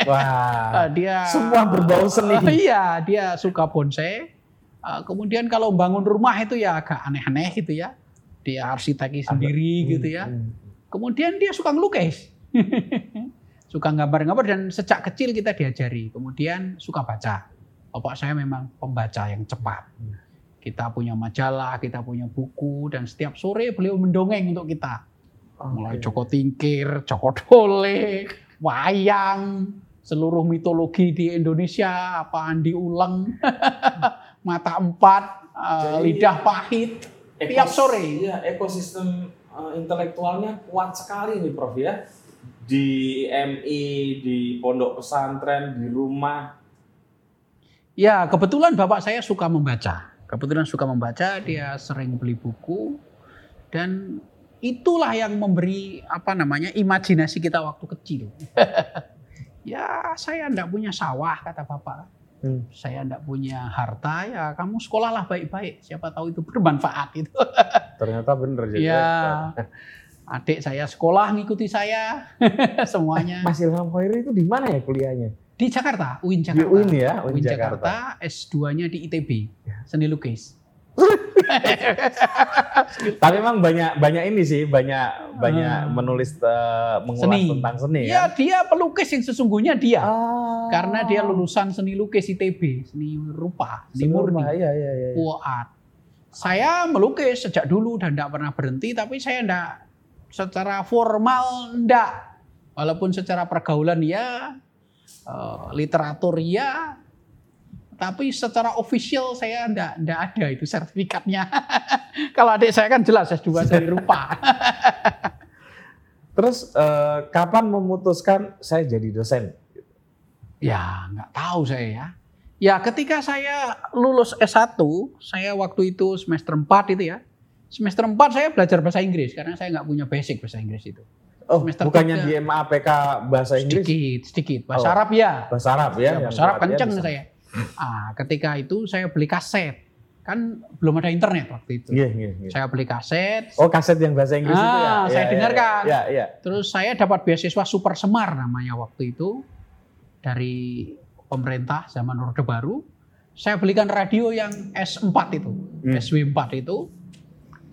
Wah, Eh, dia semua berbau seni. iya, dia suka bonsai. Eh, kemudian kalau bangun rumah itu ya agak aneh-aneh gitu ya. Dia arsiteki sendiri gitu ya. Hmm. Kemudian dia suka ngelukis. suka gambar-gambar dan sejak kecil kita diajari. Kemudian suka baca. Bapak saya memang pembaca yang cepat. Kita punya majalah, kita punya buku dan setiap sore beliau mendongeng untuk kita. Mulai. Joko Tingkir, Joko Dole, wayang, seluruh mitologi di Indonesia, apa Andi Uleng, Mata Empat, eh, Jadi- Lidah Pahit, tiap sore. Iya, ekosistem eh, intelektualnya kuat sekali nih Prof ya. Di MI, di pondok pesantren, di rumah. Ya, kebetulan bapak saya suka membaca. Kebetulan suka membaca, dia sering beli buku. dan itulah yang memberi apa namanya imajinasi kita waktu kecil. ya saya enggak punya sawah kata bapak. Hmm. Saya enggak punya harta ya kamu sekolahlah baik-baik. Siapa tahu itu bermanfaat itu. Ternyata bener jadi. ya. Adik saya sekolah ngikuti saya semuanya. Mas Ilham Khairi itu di mana ya kuliahnya? Di Jakarta, UIN Di Jakarta. UIN ya, UIN UIN Jakarta. Jakarta, S2-nya di ITB, Ya. seni lukis. Tapi memang banyak banyak ini sih, banyak banyak Hmm. menulis eh, mengulas Seni. tentang seni Ya, kan? dia pelukis yang sesungguhnya dia. Ah. Karena dia lulusan seni lukis ITB, seni rupa, seni Seni murni, rupa, Iya, iya, iya. Art. Saya melukis sejak dulu dan tidak pernah berhenti, tapi saya tidak secara formal tidak. Walaupun secara pergaulan ya, eh, literatur ya, tapi secara official saya tidak tidak ada itu sertifikatnya. Kalau adik saya kan jelas S2 seni rupa. Terus eh, kapan memutuskan saya jadi dosen? Ya, nggak tahu saya ya. Ya, ketika saya lulus S1, saya waktu itu semester 4 itu ya. Semester 4 saya belajar bahasa Inggris karena saya nggak punya basic bahasa Inggris itu. Oh, Semester bukannya tiga. di MAPK bahasa Inggris? Sedikit, sedikit. Bahasa Oh. Arab ya. Bahasa Arab ya? Ya, bahasa Arab kenceng bisa. saya. Ah, ketika itu saya beli kaset. Kan belum ada internet waktu itu. Iya, iya, iya. Saya beli kaset. Oh, kaset yang bahasa Inggris itu ya? Ah, Iya, saya iya, dengarkan. Iya, iya. Terus saya dapat beasiswa Super Semar namanya waktu itu dari pemerintah zaman Orde Baru. Saya belikan radio yang S4 itu, Hmm. SW4 itu.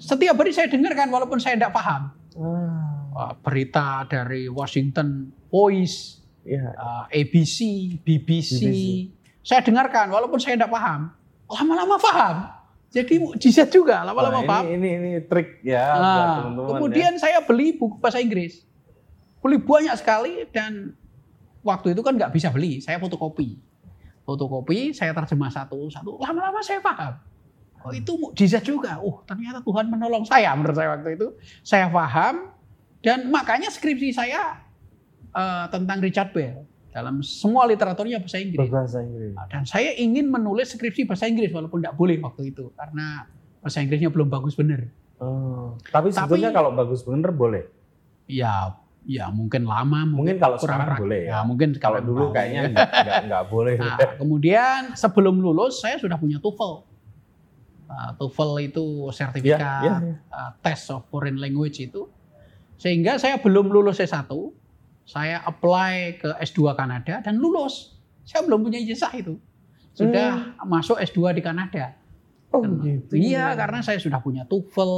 Setiap hari saya dengarkan walaupun saya tidak paham. Ah, berita dari Washington Voice, iya. uh, ABC, BBC. BBC. Saya dengarkan walaupun saya tidak paham. Lama-lama paham. Jadi mukjizat juga, lama-lama Wah, paham. ini, ini, ini trik ya buat Nah, teman-teman kemudian saya beli buku bahasa Inggris. Beli banyak sekali dan waktu itu kan nggak bisa beli, saya fotokopi. Fotokopi, saya terjemah satu-satu, lama-lama saya paham. Oh itu mukjizat juga. Oh ternyata Tuhan menolong saya menurut saya waktu itu. Saya paham dan makanya skripsi saya eh, tentang Richard Bell dalam semua literaturnya bahasa ya. Inggris. Berbahasa Inggris. Dan saya ingin menulis skripsi bahasa Inggris walaupun tidak boleh waktu itu karena bahasa Inggrisnya belum bagus bener. Oh, tapi Tapi- sebetulnya kalau bagus bener boleh. Ya, ya mungkin lama, Mungkin kalau kurang sekarang boleh ya. mungkin Kalau dulu mau, kayaknya ya. nggak boleh. Nah, kemudian sebelum lulus saya sudah punya TOEFL. Uh, TOEFL itu Iya, sertifikat iya, iya. uh, test of foreign language itu. Sehingga saya belum lulus S1, saya apply ke S2 Kanada dan lulus. Saya belum punya ijazah itu. Sudah masuk S2 di Kanada. Oh, Karena- gitu. Iya, karena saya sudah punya TOEFL,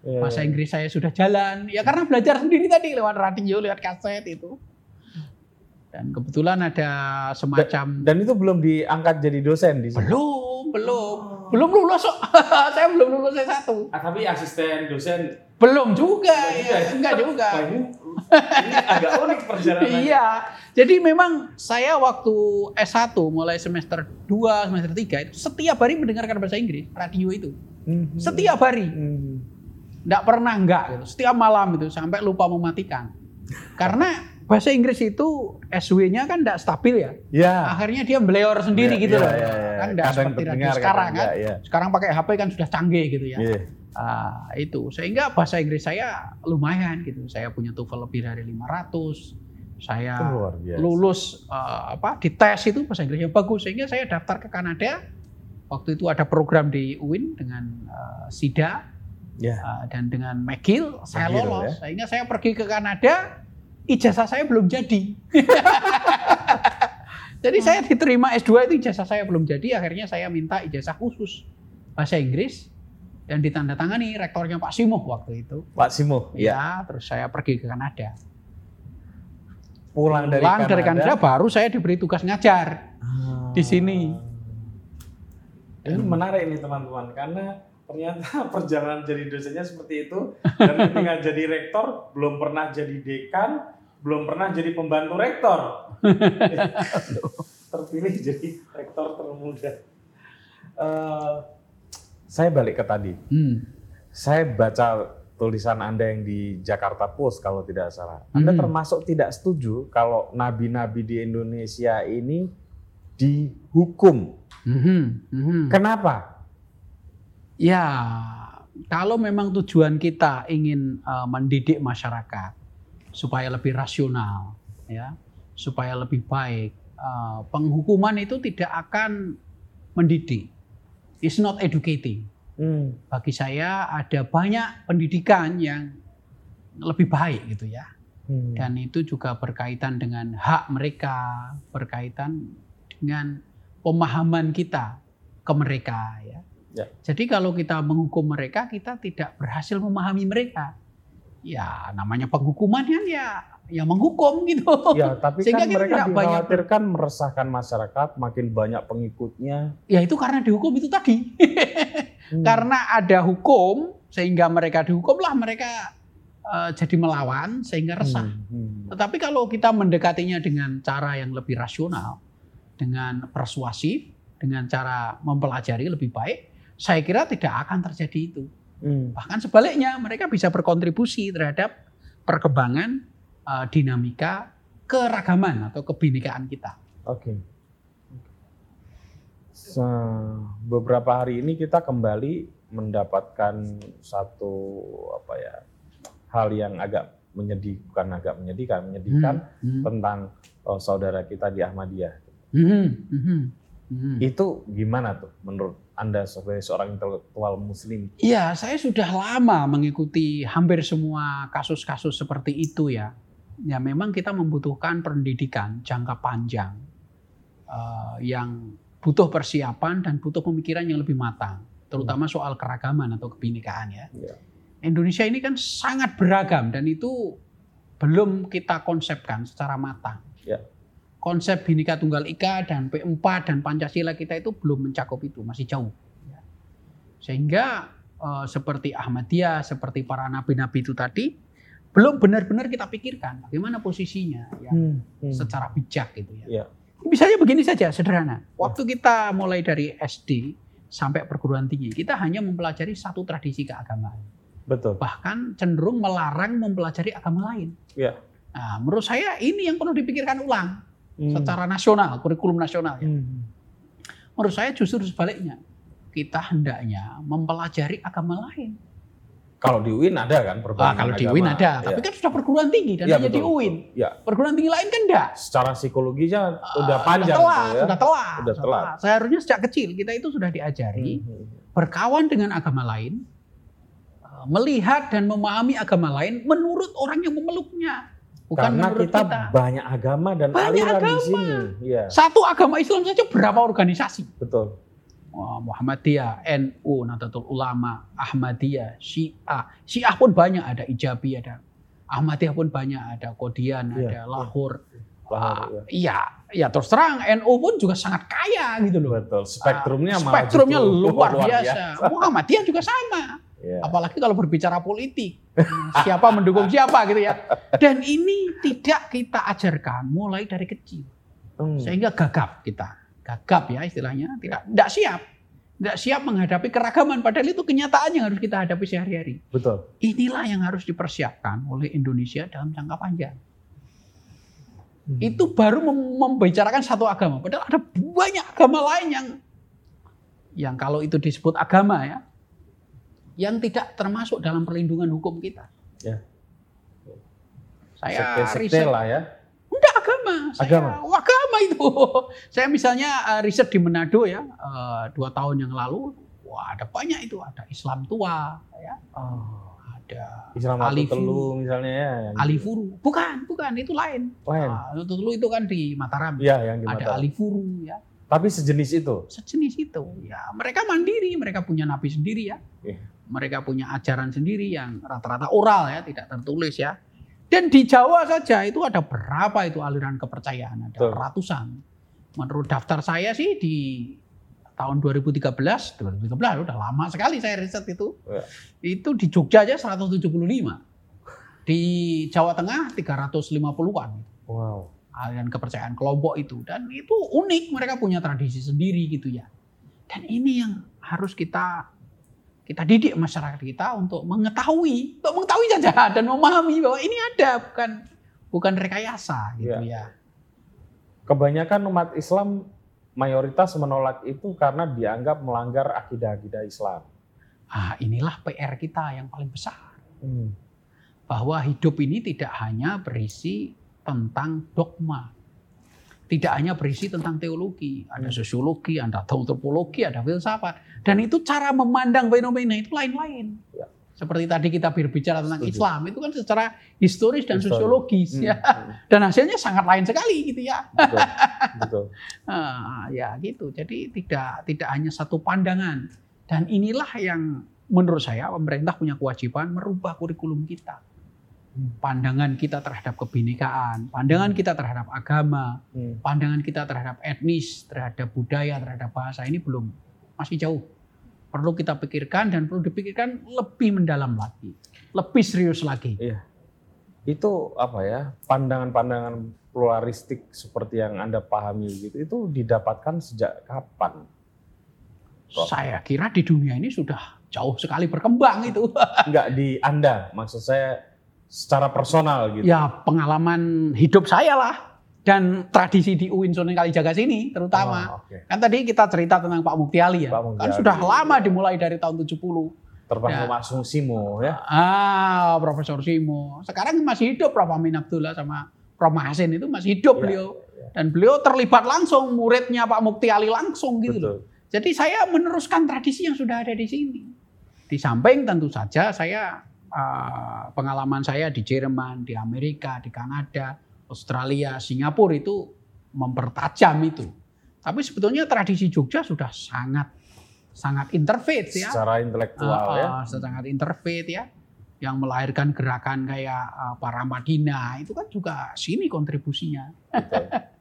Iya, bahasa. Inggris saya sudah jalan. Ya karena belajar sendiri tadi lewat radio, lewat kaset itu. Dan kebetulan ada semacam Dan itu belum diangkat jadi dosen di sini. belum, belum, belum lulus kok. saya belum lulus S1. Ah, tapi asisten dosen Belum juga, Belum juga ya. enggak juga. Ini, agak unik perjalanan. Iya. Jadi memang saya waktu S1 mulai semester 2, semester 3 itu setiap hari mendengarkan bahasa Inggris, radio itu. Mhm. Setiap hari. Mhm. Enggak pernah enggak gitu. Setiap malam itu sampai lupa mematikan. Karena bahasa Inggris itu SW-nya kan enggak stabil ya. Ya. Akhirnya dia beleor sendiri Iya, gitu iya, loh. iya, iya. Kan Kadang seperti radio sekarang kan. enggak, iya. Sekarang pakai HP kan sudah canggih gitu ya. Iya. Ah, itu sehingga bahasa Inggris saya lumayan gitu. Saya punya TOEFL lebih dari 500. Saya lulus eh, apa di tes itu bahasa Inggrisnya bagus sehingga saya daftar ke Kanada. Waktu itu ada program di UIN dengan eh, SIDA Ya. eh, dan dengan McGill saya McGill, lolos. ya. Sehingga saya pergi ke Kanada, ijazah saya belum jadi. jadi saya diterima S2 itu ijazah saya belum jadi, akhirnya saya minta ijazah khusus bahasa Inggris dan ditandatangani rektornya Pak Simoh waktu itu. Pak Simo. Ya. Ya, terus saya pergi ke Kanada. Pulang dari Pulang Kanada. dari Kanada baru saya diberi tugas ngajar Ah. di sini. Ini menarik nih teman-teman karena ternyata perjalanan jadi dosennya seperti itu dan ketika jadi rektor belum pernah jadi dekan, belum pernah jadi pembantu rektor. Terpilih jadi rektor termuda. Eh, saya balik ke tadi. Hmm. Saya baca tulisan Anda yang di Jakarta Post kalau tidak salah. Anda Hmm. termasuk tidak setuju kalau nabi-nabi di Indonesia ini dihukum. Mhm, mhm. Kenapa? Ya, kalau memang tujuan kita ingin uh, mendidik masyarakat supaya lebih rasional, ya, supaya lebih baik, uh, penghukuman itu tidak akan mendidik. It's not educating. Hmm. Bagi saya ada banyak pendidikan yang lebih baik gitu ya. Hmm. Dan itu juga berkaitan dengan hak mereka, berkaitan dengan pemahaman kita ke mereka ya. Ya. Jadi kalau kita menghukum mereka, kita tidak berhasil memahami mereka. Ya namanya penghukuman kan ya yang menghukum gitu. Ya, tapi Sehingga kan mereka dikhawatirkan banyak... meresahkan masyarakat, makin banyak pengikutnya. Ya itu karena dihukum itu tadi. hmm. Karena ada hukum, sehingga mereka dihukumlah mereka uh, jadi melawan sehingga resah. Hmm. Hmm. Tetapi kalau kita mendekatinya dengan cara yang lebih rasional, dengan persuasif, dengan cara mempelajari lebih baik, saya kira tidak akan terjadi itu. Hmm. Bahkan sebaliknya, mereka bisa berkontribusi terhadap perkembangan uh, dinamika keragaman atau kebinekaan kita. Oke. Okay. So, beberapa hari ini kita kembali mendapatkan satu apa ya hal yang agak menyedihkan, agak menyedihkan, menyedihkan hmm. Hmm. tentang oh, saudara kita di Ahmadiyah. Hmm, hmm. Hmm. Itu gimana tuh menurut Anda sebagai seorang intelektual muslim? Iya, saya sudah lama mengikuti hampir semua kasus-kasus seperti itu ya. Ya memang kita membutuhkan pendidikan jangka panjang uh, yang butuh persiapan dan butuh pemikiran yang lebih matang, terutama hmm. soal keragaman atau kebinekaan ya. ya. Indonesia ini kan sangat beragam dan itu belum kita konsepkan secara matang. Ya konsep Bhinneka Tunggal Ika dan P4 dan Pancasila kita itu belum mencakup itu, masih jauh. Ya. Sehingga eh, seperti Ahmadiyah, seperti para nabi-nabi itu tadi, belum benar-benar kita pikirkan bagaimana posisinya ya, hmm, hmm. secara bijak gitu ya. ya. Misalnya begini saja, sederhana. Waktu kita mulai dari SD sampai perguruan tinggi, kita hanya mempelajari satu tradisi keagamaan. Betul. Bahkan cenderung melarang mempelajari agama lain. Ya. Nah, menurut saya ini yang perlu dipikirkan ulang hmm. secara nasional, kurikulum nasional ya. Hmm. Menurut saya justru sebaliknya. Kita hendaknya mempelajari agama lain. Kalau di UIN ada kan perguruan ah, Kalau di UIN ada, ya. tapi kan sudah perguruan tinggi dan ya, hanya betul, di UIN. Ya. Perguruan tinggi lain kan enggak. Secara psikologinya uh, udah panjang sudah telat, ya. Sudah telat. Sudah telat. Seharusnya sejak kecil kita itu sudah diajari hmm. hmm, hmm. berkawan dengan agama lain, eh, melihat dan memahami agama lain menurut orang yang memeluknya. Bukan Karena kita, kita banyak agama dan banyak aliran agama. di sini. Ya. Satu agama Islam saja berapa organisasi? Betul. Muhammadiyah, NU, Nahdlatul Ulama, Ahmadiyah, Syiah. Syiah pun banyak, ada Ijabi, ada Ahmadiyah pun banyak, ada Kodian, ya. ada Lahore. Lahore uh, iya, ya terus terang NU pun juga sangat kaya gitu loh. Betul. Spektrumnya uh, spektrumnya luar, luar biasa. biasa. Muhammadiyah juga sama. Yeah. Apalagi kalau berbicara politik, siapa mendukung siapa gitu ya. Dan ini tidak kita ajarkan mulai dari kecil, hmm. sehingga gagap kita, gagap ya istilahnya, tidak tidak siap, tidak siap menghadapi keragaman. Padahal itu kenyataan yang harus kita hadapi sehari-hari. Betul. Inilah yang harus dipersiapkan oleh Indonesia dalam jangka panjang. Hmm. Itu baru membicarakan satu agama. Padahal ada banyak agama lain yang yang kalau itu disebut agama ya, yang tidak termasuk dalam perlindungan hukum kita. Ya. Saya sekte, riset lah ya. Enggak agama. Saya, agama. agama itu. Saya misalnya uh, riset di Manado ya uh, dua tahun yang lalu. Wah ada banyak itu. Ada Islam tua, ya. Oh, ada Islam Alifuru misalnya ya. Alifuru, bukan, bukan itu lain. Lain. Uh, Telu itu kan di Mataram. Iya, yang di Mataram. Ada Alifuru ya. Tapi sejenis itu. Sejenis itu. Ya, mereka mandiri, mereka punya nabi sendiri ya. Yeah mereka punya ajaran sendiri yang rata-rata oral ya, tidak tertulis ya. Dan di Jawa saja itu ada berapa itu aliran kepercayaan, ada Tuh. ratusan. Menurut daftar saya sih di tahun 2013, 2013 udah lama sekali saya riset itu. Ya. Itu di Jogja aja 175. Di Jawa Tengah 350-an. Wow. Aliran kepercayaan kelompok itu dan itu unik mereka punya tradisi sendiri gitu ya. Dan ini yang harus kita kita didik masyarakat kita untuk mengetahui, untuk mengetahui saja dan memahami bahwa ini ada, bukan bukan rekayasa gitu ya. ya. Kebanyakan umat Islam mayoritas menolak itu karena dianggap melanggar akidah-akidah Islam. Ah, inilah PR kita yang paling besar. Hmm. Bahwa hidup ini tidak hanya berisi tentang dogma. Tidak hanya berisi tentang teologi. Ada sosiologi, ada antropologi, ada filsafat. Dan itu cara memandang fenomena itu lain-lain. Ya. Seperti tadi kita berbicara tentang Setuju. Islam, itu kan secara historis dan Historis. sosiologis Hmm, ya. hmm. Dan hasilnya sangat lain sekali gitu ya. Betul. Betul. Ah, ya gitu. Jadi tidak tidak hanya satu pandangan. Dan inilah yang menurut saya pemerintah punya kewajiban merubah kurikulum kita. Pandangan kita terhadap kebinekaan, pandangan kita terhadap agama, Hmm. pandangan kita terhadap etnis, terhadap budaya, terhadap bahasa ini belum masih jauh. Perlu kita pikirkan dan perlu dipikirkan lebih mendalam lagi, lebih serius lagi. Itu apa ya? Pandangan-pandangan pluralistik seperti yang Anda pahami gitu itu didapatkan sejak kapan? Kok? Saya kira di dunia ini sudah jauh sekali berkembang itu. Enggak di Anda, maksud saya secara personal gitu. ya pengalaman hidup saya lah dan tradisi di UIN Sunan Kalijaga sini terutama. Oh, oke. Kan tadi kita cerita tentang Pak Mukti Ali ya. Pak Mukti kan Ali. sudah lama dimulai dari tahun 70. Termasuk Ya. Mas Simo ya. Ah, Profesor Simo. Sekarang masih hidup Prof Amin Abdullah sama Prof Mahasin itu masih hidup Ya, beliau. ya. Dan beliau terlibat langsung muridnya Pak Mukti Ali langsung gitu loh. Betul. Jadi saya meneruskan tradisi yang sudah ada di sini. Di samping tentu saja saya uh, pengalaman saya di Jerman, di Amerika, di Kanada, Australia, Singapura itu mempertajam itu. Tapi sebetulnya tradisi Jogja sudah sangat sangat interfaith ya. Secara intelektual Uh, ya. uh, sangat interfaith ya. Yang melahirkan gerakan kayak uh, para Madinah itu kan juga sini kontribusinya. Betul.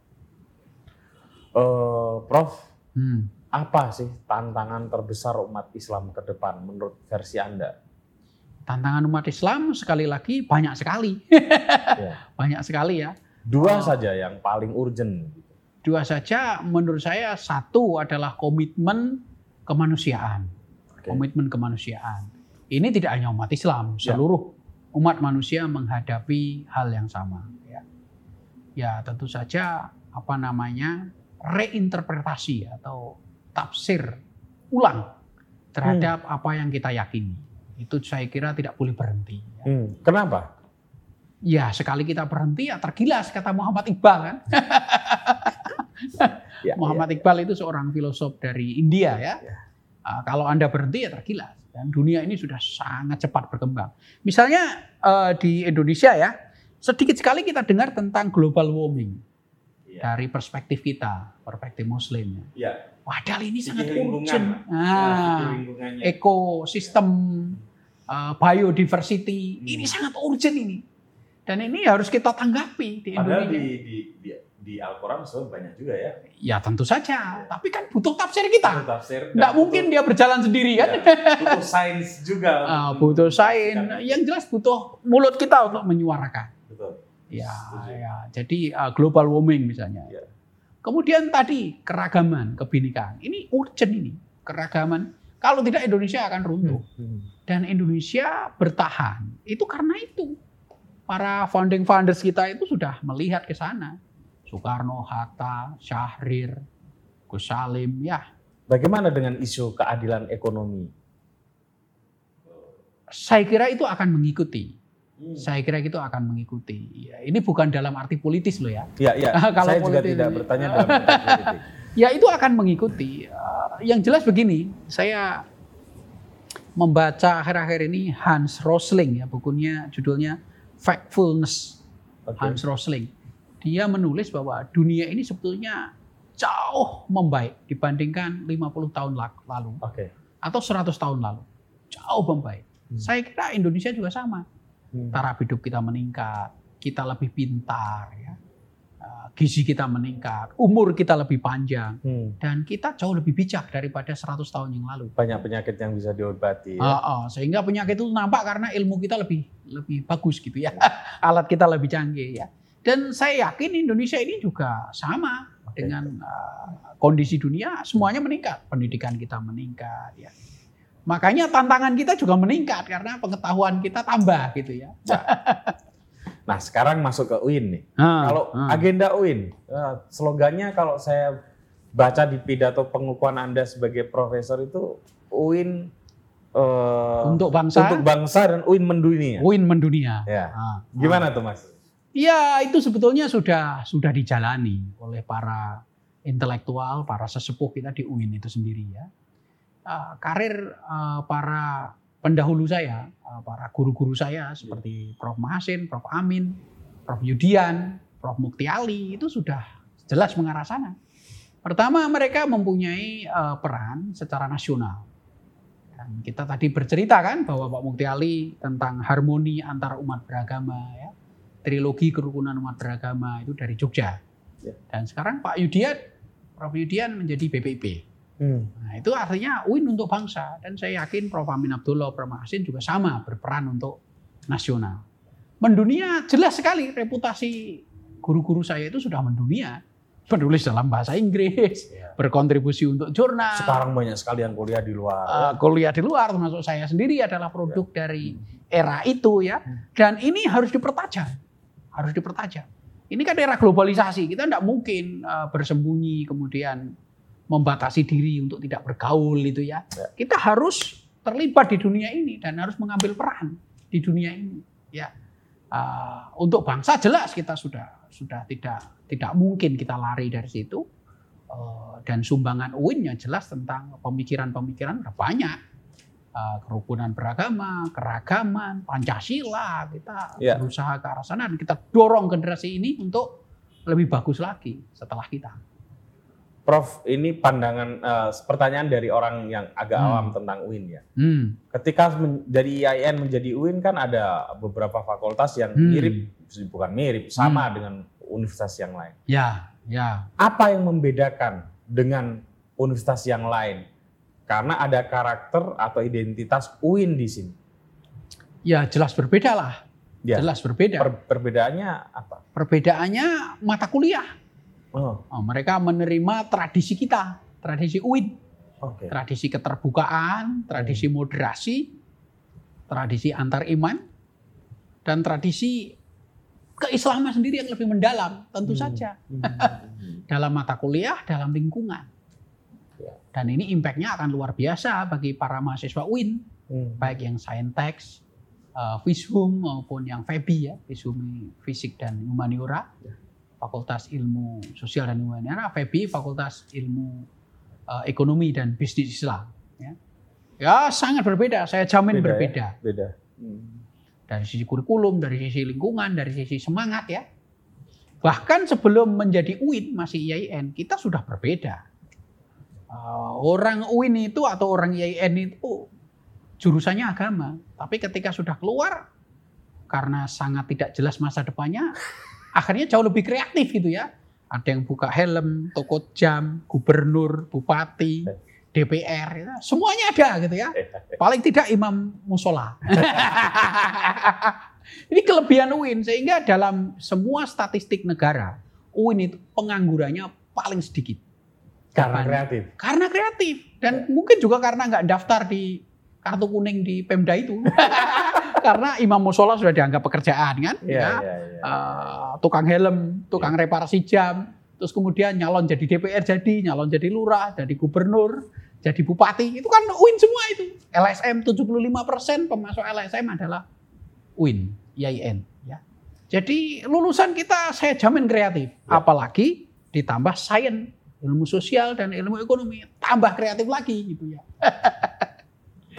Eh, Prof, Hmm. apa sih tantangan terbesar umat Islam ke depan menurut versi Anda? Tantangan umat Islam sekali lagi banyak sekali. Ya. banyak sekali ya. Dua Oh. saja yang paling urgent. gitu. Dua saja menurut saya satu adalah komitmen kemanusiaan. Oke. Komitmen kemanusiaan. Ini tidak hanya umat Islam, Ya. seluruh umat manusia menghadapi hal yang sama ya. Ya, tentu saja apa namanya? reinterpretasi atau tafsir ulang terhadap Hmm. apa yang kita yakini. Itu saya kira tidak boleh berhenti. ya. Hmm, Kenapa? Ya, sekali kita berhenti ya tergilas kata Muhammad Iqbal kan. Ya, Muhammad Iqbal itu seorang filosof dari India ya. Ya. Ah, kalau Anda berhenti ya tergilas. Dan dunia ini sudah sangat cepat berkembang. Misalnya eh, di Indonesia ya, sedikit sekali kita dengar tentang global warming ya. dari perspektif kita, perspektif Muslim. Ya. Padahal ini sangat urgent. Nah, Ah, ekosistem, eh, biodiversity, Hmm. ini sangat urgent ini. Dan ini harus kita tanggapi di Padahal Indonesia. di di di, di Al-Quran sebenarnya banyak juga ya. Ya tentu saja, tapi kan butuh tafsir kita. Butuh tafsir. Nggak mungkin butuh- dia berjalan sendiri kan. ya, butuh sains juga. Untuk butuh sains. Yang jelas butuh mulut kita untuk menyuarakan. Betul. Ya, Setuju. ya. Jadi uh, global warming misalnya. Ya. Kemudian tadi keragaman, kebinekaan. Ini urgent ini, keragaman. Kalau tidak Indonesia akan runtuh. Hmm. Dan Indonesia bertahan. Itu karena itu. Para founding fathers kita itu sudah melihat ke sana. Soekarno, Hatta, Syahrir, Gus Salim, ya Bagaimana dengan isu keadilan ekonomi? saya kira itu akan mengikuti. Hmm. Saya kira itu akan mengikuti. Ya, ini bukan dalam arti politis loh ya. Ya, ya. Kalau saya juga politik tidak bertanya dalam konteks politik. Ya itu akan mengikuti. Eh, yang jelas begini, saya membaca akhir-akhir ini Hans Rosling ya bukunya judulnya Factfulness Oke. Hans Rosling. Dia menulis bahwa dunia ini sebetulnya jauh membaik dibandingkan 50 tahun lalu Oke. atau 100 tahun lalu. Jauh membaik. Hmm. Saya kira Indonesia juga sama. Hmm. taraf hidup kita meningkat, kita lebih pintar, ya. Uh, gizi kita meningkat, umur kita lebih panjang, Hmm. dan kita jauh lebih bijak daripada 100 tahun yang lalu. Banyak penyakit yang bisa diobati. Ya. Ah, ah, sehingga penyakit itu nampak karena ilmu kita lebih lebih bagus gitu ya, alat kita lebih canggih ya. Dan saya yakin Indonesia ini juga sama Oke. dengan uh, kondisi dunia, semuanya meningkat, pendidikan kita meningkat ya. Makanya tantangan kita juga meningkat karena pengetahuan kita tambah gitu ya. Nah, sekarang masuk ke UIN nih. Ah, Kalau ah. agenda UIN, eh, slogannya kalau saya baca di pidato pengukuhan Anda sebagai profesor itu UIN eh, untuk bangsa, untuk bangsa dan UIN mendunia. UIN mendunia. Ya. Nah, Gimana tuh Mas? Ya itu sebetulnya sudah sudah dijalani oleh para intelektual, para sesepuh kita di UIN itu sendiri ya. Uh, karir uh, para pendahulu saya, uh, para guru-guru saya seperti Prof. Mahasin, Prof. Amin, Prof. Yudian, Prof. Mukti Ali itu sudah jelas mengarah sana. Pertama mereka mempunyai uh, peran secara nasional. Dan kita tadi bercerita kan bahwa Pak Mukti Ali tentang harmoni antara umat beragama ya. Trilogi kerukunan umat beragama itu dari Jogja. Ya. Dan sekarang Pak Yudian, Prof. Yudian menjadi BPIP. Hmm. Nah, itu artinya win untuk bangsa dan saya yakin Prof Amin Abdullah, Prof Masin juga sama berperan untuk nasional. Mendunia jelas sekali reputasi guru-guru saya itu sudah mendunia. Penulis dalam bahasa Inggris, Ya. berkontribusi untuk jurnal. Sekarang banyak sekali yang kuliah di luar. Uh, kuliah di luar termasuk saya sendiri adalah produk dari era itu ya. Dan ini harus dipertajam. Harus dipertajam. Ini kan era globalisasi, kita tidak mungkin uh, bersembunyi kemudian membatasi diri untuk tidak bergaul itu ya. Ya. Kita harus terlibat di dunia ini dan harus mengambil peran di dunia ini ya. Uh, untuk bangsa jelas kita sudah sudah tidak tidak mungkin kita lari dari situ. Uh, dan sumbangan UIN yang jelas tentang pemikiran-pemikiran udah banyak. Uh, kerukunan beragama, keragaman, Pancasila, kita Ya. berusaha ke arah sana dan kita dorong generasi ini untuk lebih bagus lagi setelah kita. Prof, ini pandangan eh, pertanyaan dari orang yang agak Hmm. awam tentang UIN ya. Hmm. Ketika men- dari IAIN menjadi UIN kan ada beberapa fakultas yang Hmm. mirip, bukan mirip, sama dengan universitas yang lain. Ya, ya. Apa yang membedakan dengan universitas yang lain? Karena ada karakter atau identitas UIN di sini. Ya jelas berbeda lah. Ya. Jelas berbeda. Per- perbedaannya apa? Perbedaannya mata kuliah. Oh, Oh, mereka menerima tradisi kita, tradisi UIN, oke. tradisi keterbukaan, tradisi moderasi, tradisi antar iman, dan tradisi keislaman sendiri yang lebih mendalam, tentu Hmm. saja. Hmm. Dalam mata kuliah, dalam lingkungan. Ya. Dan ini impact-nya akan luar biasa bagi para mahasiswa UIN, Hmm. baik yang Saintex, uh, Fishum maupun yang FEBI ya, Fishum Fisik dan Humaniora, Ya. Fakultas Ilmu Sosial dan Humaniora, FEBI Fakultas Ilmu uh, Ekonomi dan Bisnis Islam. Ya. ya sangat berbeda, saya jamin Beda ya? berbeda. Beda. Hmm. Dari sisi kurikulum, dari sisi lingkungan, dari sisi semangat ya. Bahkan sebelum menjadi UIN masih IAIN, kita sudah berbeda. Uh, orang UIN itu atau orang IAIN itu jurusannya agama, tapi ketika sudah keluar karena sangat tidak jelas masa depannya, akhirnya jauh lebih kreatif gitu ya. Ada yang buka helm, toko jam, gubernur, bupati, DPR, ya. semuanya ada gitu ya. Paling tidak imam musola. Ini kelebihan UIN sehingga dalam semua statistik negara UIN itu penganggurannya paling sedikit. Karena Kapan? kreatif. Karena kreatif dan mungkin juga karena nggak daftar di kartu kuning di Pemda itu. karena imam musola sudah dianggap pekerjaan kan, Iya, ya. iya, iya. Eh, tukang helm, tukang reparasi jam, terus kemudian nyalon jadi DPR jadi, nyalon jadi lurah, jadi gubernur, jadi bupati, itu kan UIN semua itu. LSM 75% pemasok LSM adalah UIN, IAIN. Ya. Jadi lulusan kita saya jamin kreatif, Ya. apalagi ditambah sains, ilmu sosial dan ilmu ekonomi, tambah kreatif lagi gitu ya.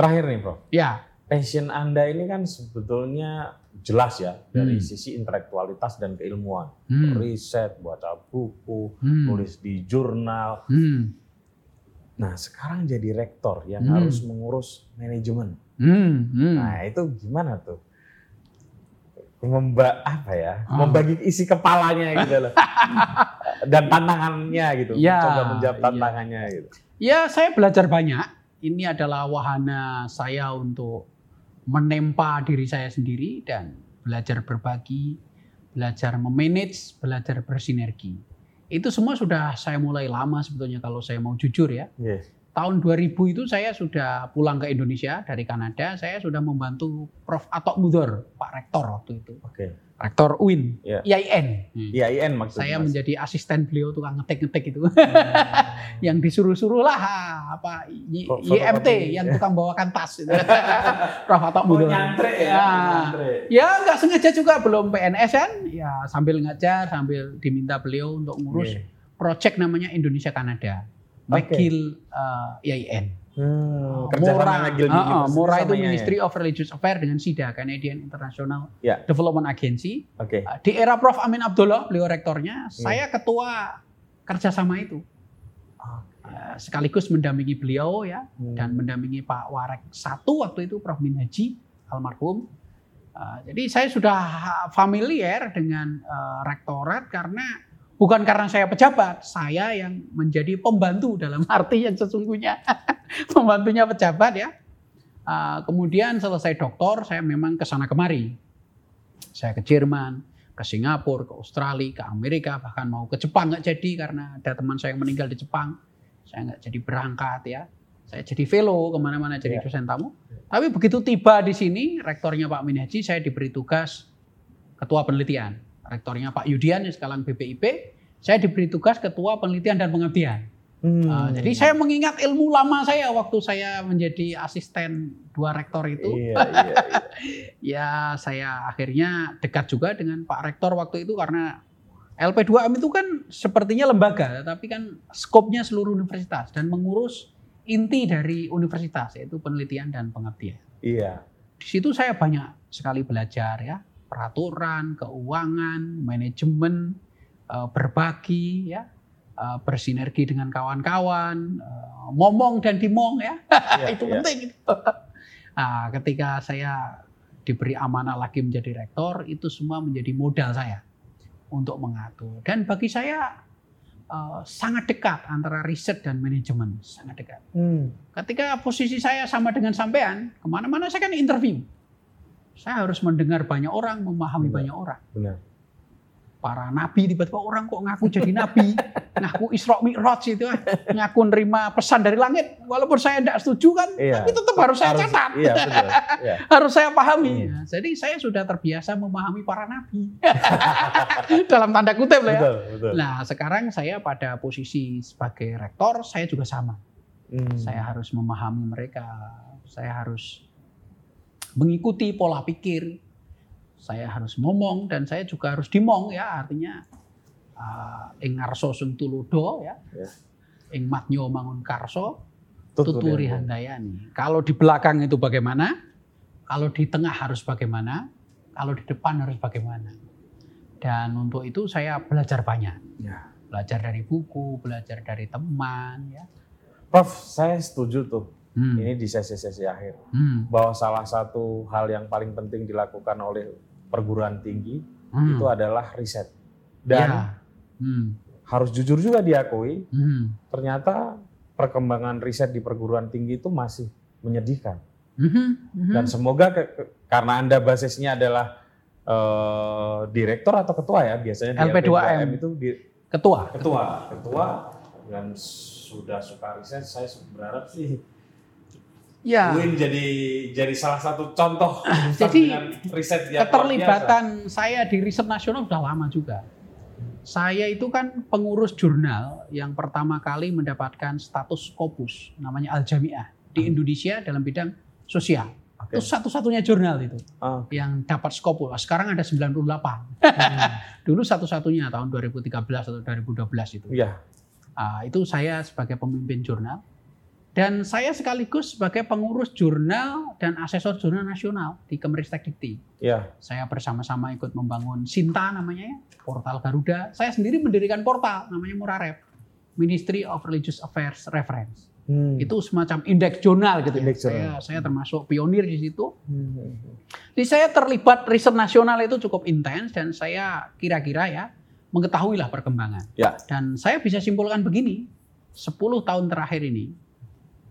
Terakhir nih, Prof. Ya, Passion Anda ini kan sebetulnya jelas ya dari Hmm. sisi intelektualitas dan keilmuan. hmm, Riset, baca buku, hmm, nulis di jurnal. hmm, Nah, sekarang jadi rektor yang Hmm. harus mengurus manajemen. hmm, hmm. Nah, itu gimana tuh? Memba apa ya? Ah. Membagi isi kepalanya gitu loh. Dan tantangannya gitu. Ya, Coba menjawab iya. tantangannya gitu. Ya, saya belajar banyak. Ini adalah wahana saya untuk menempa diri saya sendiri dan belajar berbagi, belajar memanage, belajar bersinergi. Itu semua sudah saya mulai lama sebetulnya kalau saya mau jujur ya. Iya. Tahun 2000 itu saya sudah pulang ke Indonesia dari Kanada, saya sudah membantu Prof. Atok Mudor, Pak Rektor waktu itu. Oke. Rektor UIN, Ya. IAIN. IAIN maksudnya. Saya Mas. menjadi asisten beliau tukang ngetik-ngetik itu. Hmm. yang disuruh-suruh lah apa Y- Kok YMT yang tukang bawakan tas itu. Prof Atok Oh, Mudo. nyantre ya. Ya. Ya nggak sengaja juga belum PNS kan, ya sambil ngajar sambil diminta beliau untuk ngurus Iya. project namanya Indonesia Kanada. Oke. McGill uh, IAIN. Hmm, kerjasama Mora, McGill Ah, ah, University Mora itu sama IAIN. Ministry of Religious Affairs dengan SIDA, Canadian International Ya. Development Agency. Oke. Uh, Di era Prof Amin Abdullah, beliau rektornya, saya ketua kerjasama itu. Uh, sekaligus mendampingi beliau ya Hmm. dan mendampingi Pak Warek satu waktu itu Prof Min Haji almarhum. Uh, jadi saya sudah familiar dengan uh, rektorat karena bukan karena saya pejabat, saya yang menjadi pembantu dalam arti yang sesungguhnya pembantunya pejabat ya. Uh, kemudian selesai doktor, saya memang ke sana kemari. Saya ke Jerman, ke Singapura, ke Australia, ke Amerika, bahkan mau ke Jepang nggak jadi karena ada teman saya yang meninggal di Jepang. Saya nggak jadi berangkat ya. Saya jadi fellow ke mana-mana jadi Ya. dosen tamu. Tapi begitu tiba di sini, rektornya Pak Min Haji, saya diberi tugas ketua penelitian. Rektornya Pak Yudian yang sekarang BPIP, saya diberi tugas ketua penelitian dan pengabdian. Hmm. Uh, jadi saya mengingat ilmu lama saya waktu saya menjadi asisten dua rektor itu. Iya, iya, iya. Ya saya akhirnya dekat juga dengan Pak Rektor waktu itu karena LP2M itu kan sepertinya lembaga, tapi kan skopnya seluruh universitas dan mengurus inti dari universitas yaitu penelitian dan pengabdian. Iya. Di situ saya banyak sekali belajar ya, peraturan, keuangan, manajemen, eh, berbagi ya, eh, bersinergi dengan kawan-kawan, eh, ngomong dan dimong ya. Iya, itu iya. penting. nah, ketika saya diberi amanah lagi menjadi rektor, itu semua menjadi modal saya untuk mengatur. Dan bagi saya sangat dekat antara riset dan manajemen, sangat dekat. Hmm. Ketika posisi saya sama dengan sampean, ke mana-mana saya kan interview. Saya harus mendengar banyak orang, memahami Benar. banyak orang. Benar. Para nabi tiba-tiba orang kok ngaku jadi nabi, ngaku Isra Mi'raj itu, ngaku nerima pesan dari langit. Walaupun saya tidak setuju kan, Iya. tapi tetap harus saya Harus- catat, Iya, betul. Iya. harus saya pahami. Iya. Nah, jadi saya sudah terbiasa memahami para nabi. Dalam tanda kutip lah ya. Betul, betul. Nah sekarang saya pada posisi sebagai rektor, saya juga sama. Hmm. Saya harus memahami mereka, saya harus mengikuti pola pikir, saya harus ngomong dan saya juga harus dimong ya artinya uh, ing ngarso sung tuludo ya, Ya. ing matnyo mangun karso Tuturi handayani. handayani. Kalau di belakang itu bagaimana? Kalau di tengah harus bagaimana? Kalau di depan harus bagaimana? Dan untuk itu saya belajar banyak. Ya. Belajar dari buku, belajar dari teman ya. Prof, saya setuju tuh. Hmm. Ini di sesi-sesi akhir Hmm. bahwa salah satu hal yang paling penting dilakukan oleh perguruan tinggi Hmm. itu adalah riset. Dan Ya. Hmm. harus jujur juga diakui, Hmm. ternyata perkembangan riset di perguruan tinggi itu masih menyedihkan. Mhm. Mhm. Dan semoga ke- ke- karena Anda basisnya adalah eh, direktur atau ketua ya biasanya di LP2M. itu di, Ketua. ketua, ketua dan sudah suka riset saya berharap sih Ya. UIN jadi jadi salah satu contoh universitas Jadi, riset yang Keterlibatan saya di riset nasional sudah lama juga. Saya itu kan pengurus jurnal yang pertama kali mendapatkan status Scopus, namanya Al Jamiah di Indonesia dalam bidang sosial. Oke. Itu satu-satunya jurnal itu biasa. Ah, yang dapat Scopus. Sekarang ada 98. Dulu satu-satunya tahun 2013 atau 2012 itu. Iya. Ah, itu saya sebagai pemimpin jurnal dan saya sekaligus sebagai pengurus jurnal dan asesor jurnal nasional di Kemeristek Dikti. Iya. Saya bersama-sama ikut membangun Sinta namanya ya, portal Garuda. Saya sendiri mendirikan portal namanya Murarep, Ministry of Religious Affairs Reference. Hmm. Itu semacam indeks jurnal gitu ya. Indeks Saya, jurnal. saya termasuk pionir di situ. Hmm. Jadi saya terlibat riset nasional itu cukup intens dan saya kira-kira ya mengetahui lah perkembangan. Ya. Dan saya bisa simpulkan begini, 10 tahun terakhir ini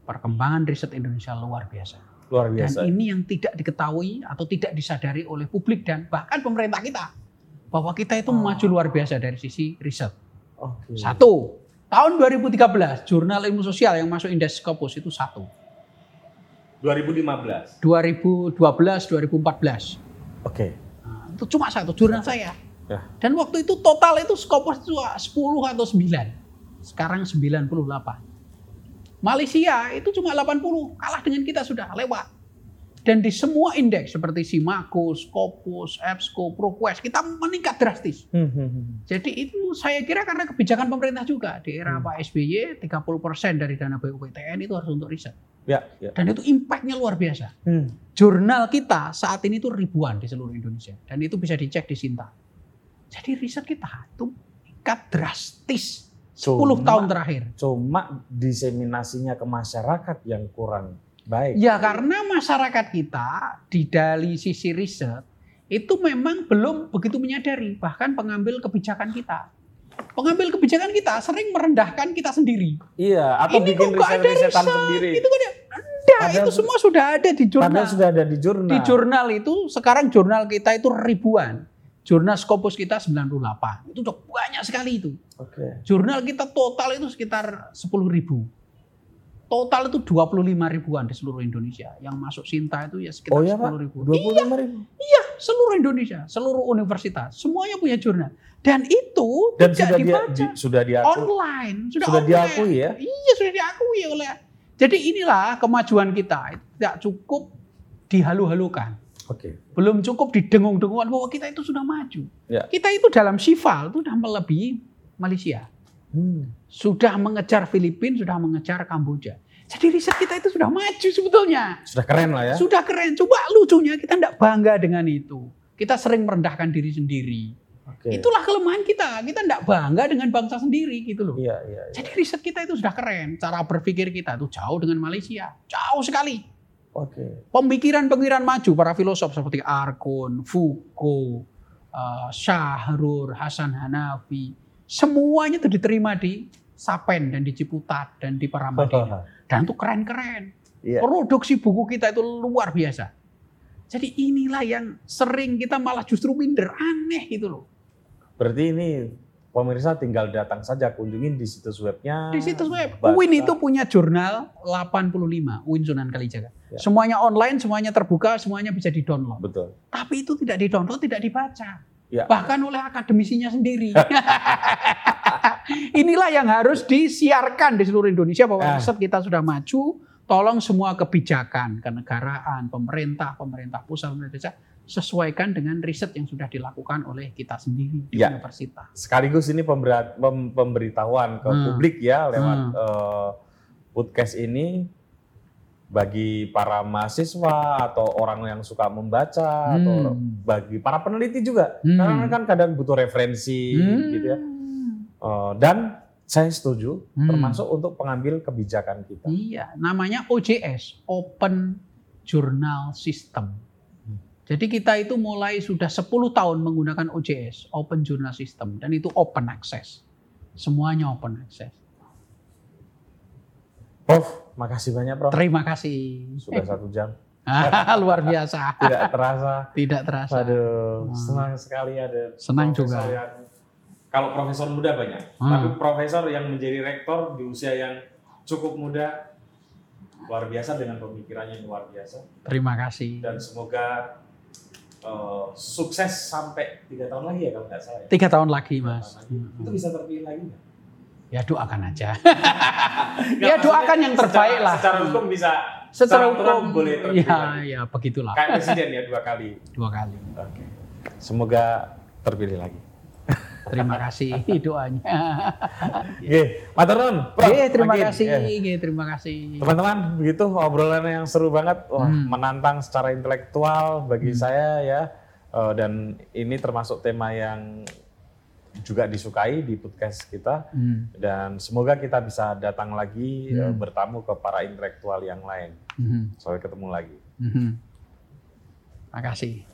perkembangan riset Indonesia luar biasa. Luar Dan biasa. ini yang tidak diketahui atau tidak disadari oleh publik dan bahkan pemerintah kita. Bahwa kita itu Oh. maju luar biasa dari sisi riset. Oke. Satu, tahun 2013 jurnal ilmu sosial yang masuk indeks Scopus itu satu. 2015. 2012, 2014. Oke. Nah, Itu cuma satu jurnal saya. Ya. Dan waktu itu total itu Scopus itu 10 atau 9. Sekarang 98. Malaysia itu cuma 80, kalah dengan kita sudah lewat. Dan di semua indeks seperti Simaku, Scopus, EBSCO, ProQuest kita meningkat drastis. Hmm, hmm, hmm. Jadi itu saya kira karena kebijakan pemerintah juga di era Hmm. Pak SBY 30% dari dana BUPTN itu harus untuk riset. Ya, ya. Dan itu impactnya luar biasa. Hmm. Jurnal kita saat ini tuh ribuan di seluruh Indonesia dan itu bisa dicek di Sinta. Jadi riset kita itu meningkat drastis 10 Cuma- tahun terakhir. Cuma diseminasinya ke masyarakat yang kurang baik. Ya karena masyarakat kita di dari sisi riset itu memang belum begitu menyadari bahkan pengambil kebijakan kita. Pengambil kebijakan kita sering merendahkan kita sendiri. Iya, atau Ini bikin kok nggak ada riset-risetan riset? sendiri. Itu kan ya, enggak, Padahal itu semua sudah ada di jurnal. Padahal sudah ada di jurnal. Di jurnal itu sekarang jurnal kita itu ribuan. Jurnal Scopus kita 98. Itu udah banyak sekali itu. Oke. Jurnal kita total itu sekitar 10 ribu. Total itu 25 ribuan di seluruh Indonesia. Yang masuk Sinta itu ya sekitar Oh iya, Pak? 10 ribu. 25 ribu. Iya, seluruh Indonesia, seluruh universitas, semuanya punya jurnal. Dan itu Dan tidak sudah dia, dibaca di, sudah diakui. online, sudah, Sudah online. diakui ya? Iya, sudah diakui oleh. Jadi inilah kemajuan kita. Tidak cukup dihalu-halukan. Oke. Belum cukup didengung-dengungan bahwa kita itu sudah maju. Ya. Kita itu dalam Sival itu sudah melebihi Malaysia. Hmm. Sudah mengejar Filipina, sudah mengejar Kamboja. Jadi riset kita itu sudah maju sebetulnya. Sudah keren lah ya. Sudah keren. Coba lucunya kita tidak bangga dengan itu. Kita sering merendahkan diri sendiri. Oke. Itulah kelemahan kita. Kita tidak bangga dengan bangsa sendiri gitu loh. Iya, iya. iya. Jadi riset kita itu sudah keren. Cara berpikir kita itu jauh dengan Malaysia. Jauh sekali. Oke. Pemikiran-pemikiran maju para filosof seperti Arkun, Foucault, eh, Syahrur, Hasan Hanafi. Semuanya itu diterima di Sapen dan di Ciputat dan di Paramadina. Dan itu keren-keren. Iya. Produksi buku kita itu luar biasa. Jadi inilah yang sering kita malah justru minder. Aneh gitu loh. Berarti ini pemirsa tinggal datang saja kunjungin di situs webnya. Di situs web. baca. UIN itu punya jurnal 85. UIN Sunan Kalijaga. Ya. Semuanya online, semuanya terbuka, semuanya bisa di-download. Betul. Tapi itu tidak di-download, tidak dibaca. Ya. Bahkan oleh akademisinya sendiri. Inilah yang harus disiarkan di seluruh Indonesia bahwa Ah. riset kita sudah maju. Tolong semua kebijakan, kenegaraan, pemerintah, pemerintah pusat, pemerintah desa, sesuaikan dengan riset yang sudah dilakukan oleh kita sendiri di Ya. universitas. Sekaligus ini pemberat, pem- pemberitahuan ke Hmm. publik ya lewat Hmm. eh, podcast ini bagi para mahasiswa atau orang yang suka membaca atau Hmm. bagi para peneliti juga. Hmm. Karena kan kadang butuh referensi Hmm. gitu ya. Eh, dan saya setuju Hmm. termasuk untuk pengambil kebijakan kita. Iya, namanya OJS, Open Journal System. Jadi kita itu mulai sudah 10 tahun menggunakan OJS, Open Journal System, dan itu open access. Semuanya open access. Prof, makasih banyak Prof. Terima kasih. Sudah satu jam. Luar biasa. Tidak terasa. Tidak terasa. Aduh, Hmm. senang sekali ada Senang juga. yang- kalau profesor muda banyak, Hmm. tapi profesor yang menjadi rektor di usia yang cukup muda luar biasa dengan pemikirannya yang luar biasa Terima kasih. dan semoga eh, sukses sampai tiga tahun lagi ya kalau nggak salah ya. Tiga tahun lagi, Tiga Mas. tahun lagi. Itu bisa terpilih lagi nggak? Ya doakan aja. Ya, doakan yang terbaik secara- lah. Secara hukum bisa. Secara aturan hukum, boleh terpilih ya, lagi. ya begitulah. Kayak presiden ya dua kali. Dua kali. Oke. Semoga terpilih lagi. Terima kasih doanya. Oke, matur nuwun. Oke, terima Makin. kasih. Eh. Oke, terima kasih. Teman-teman, begitu obrolan yang seru banget, wah Hmm. menantang secara intelektual bagi saya ya, Eh, dan ini termasuk tema yang juga disukai di podcast kita, Hmm. dan semoga kita bisa datang lagi eh, Hmm. bertamu ke para intelektual yang lain. Mhm. Sampai ketemu lagi. Mhm. Makasih.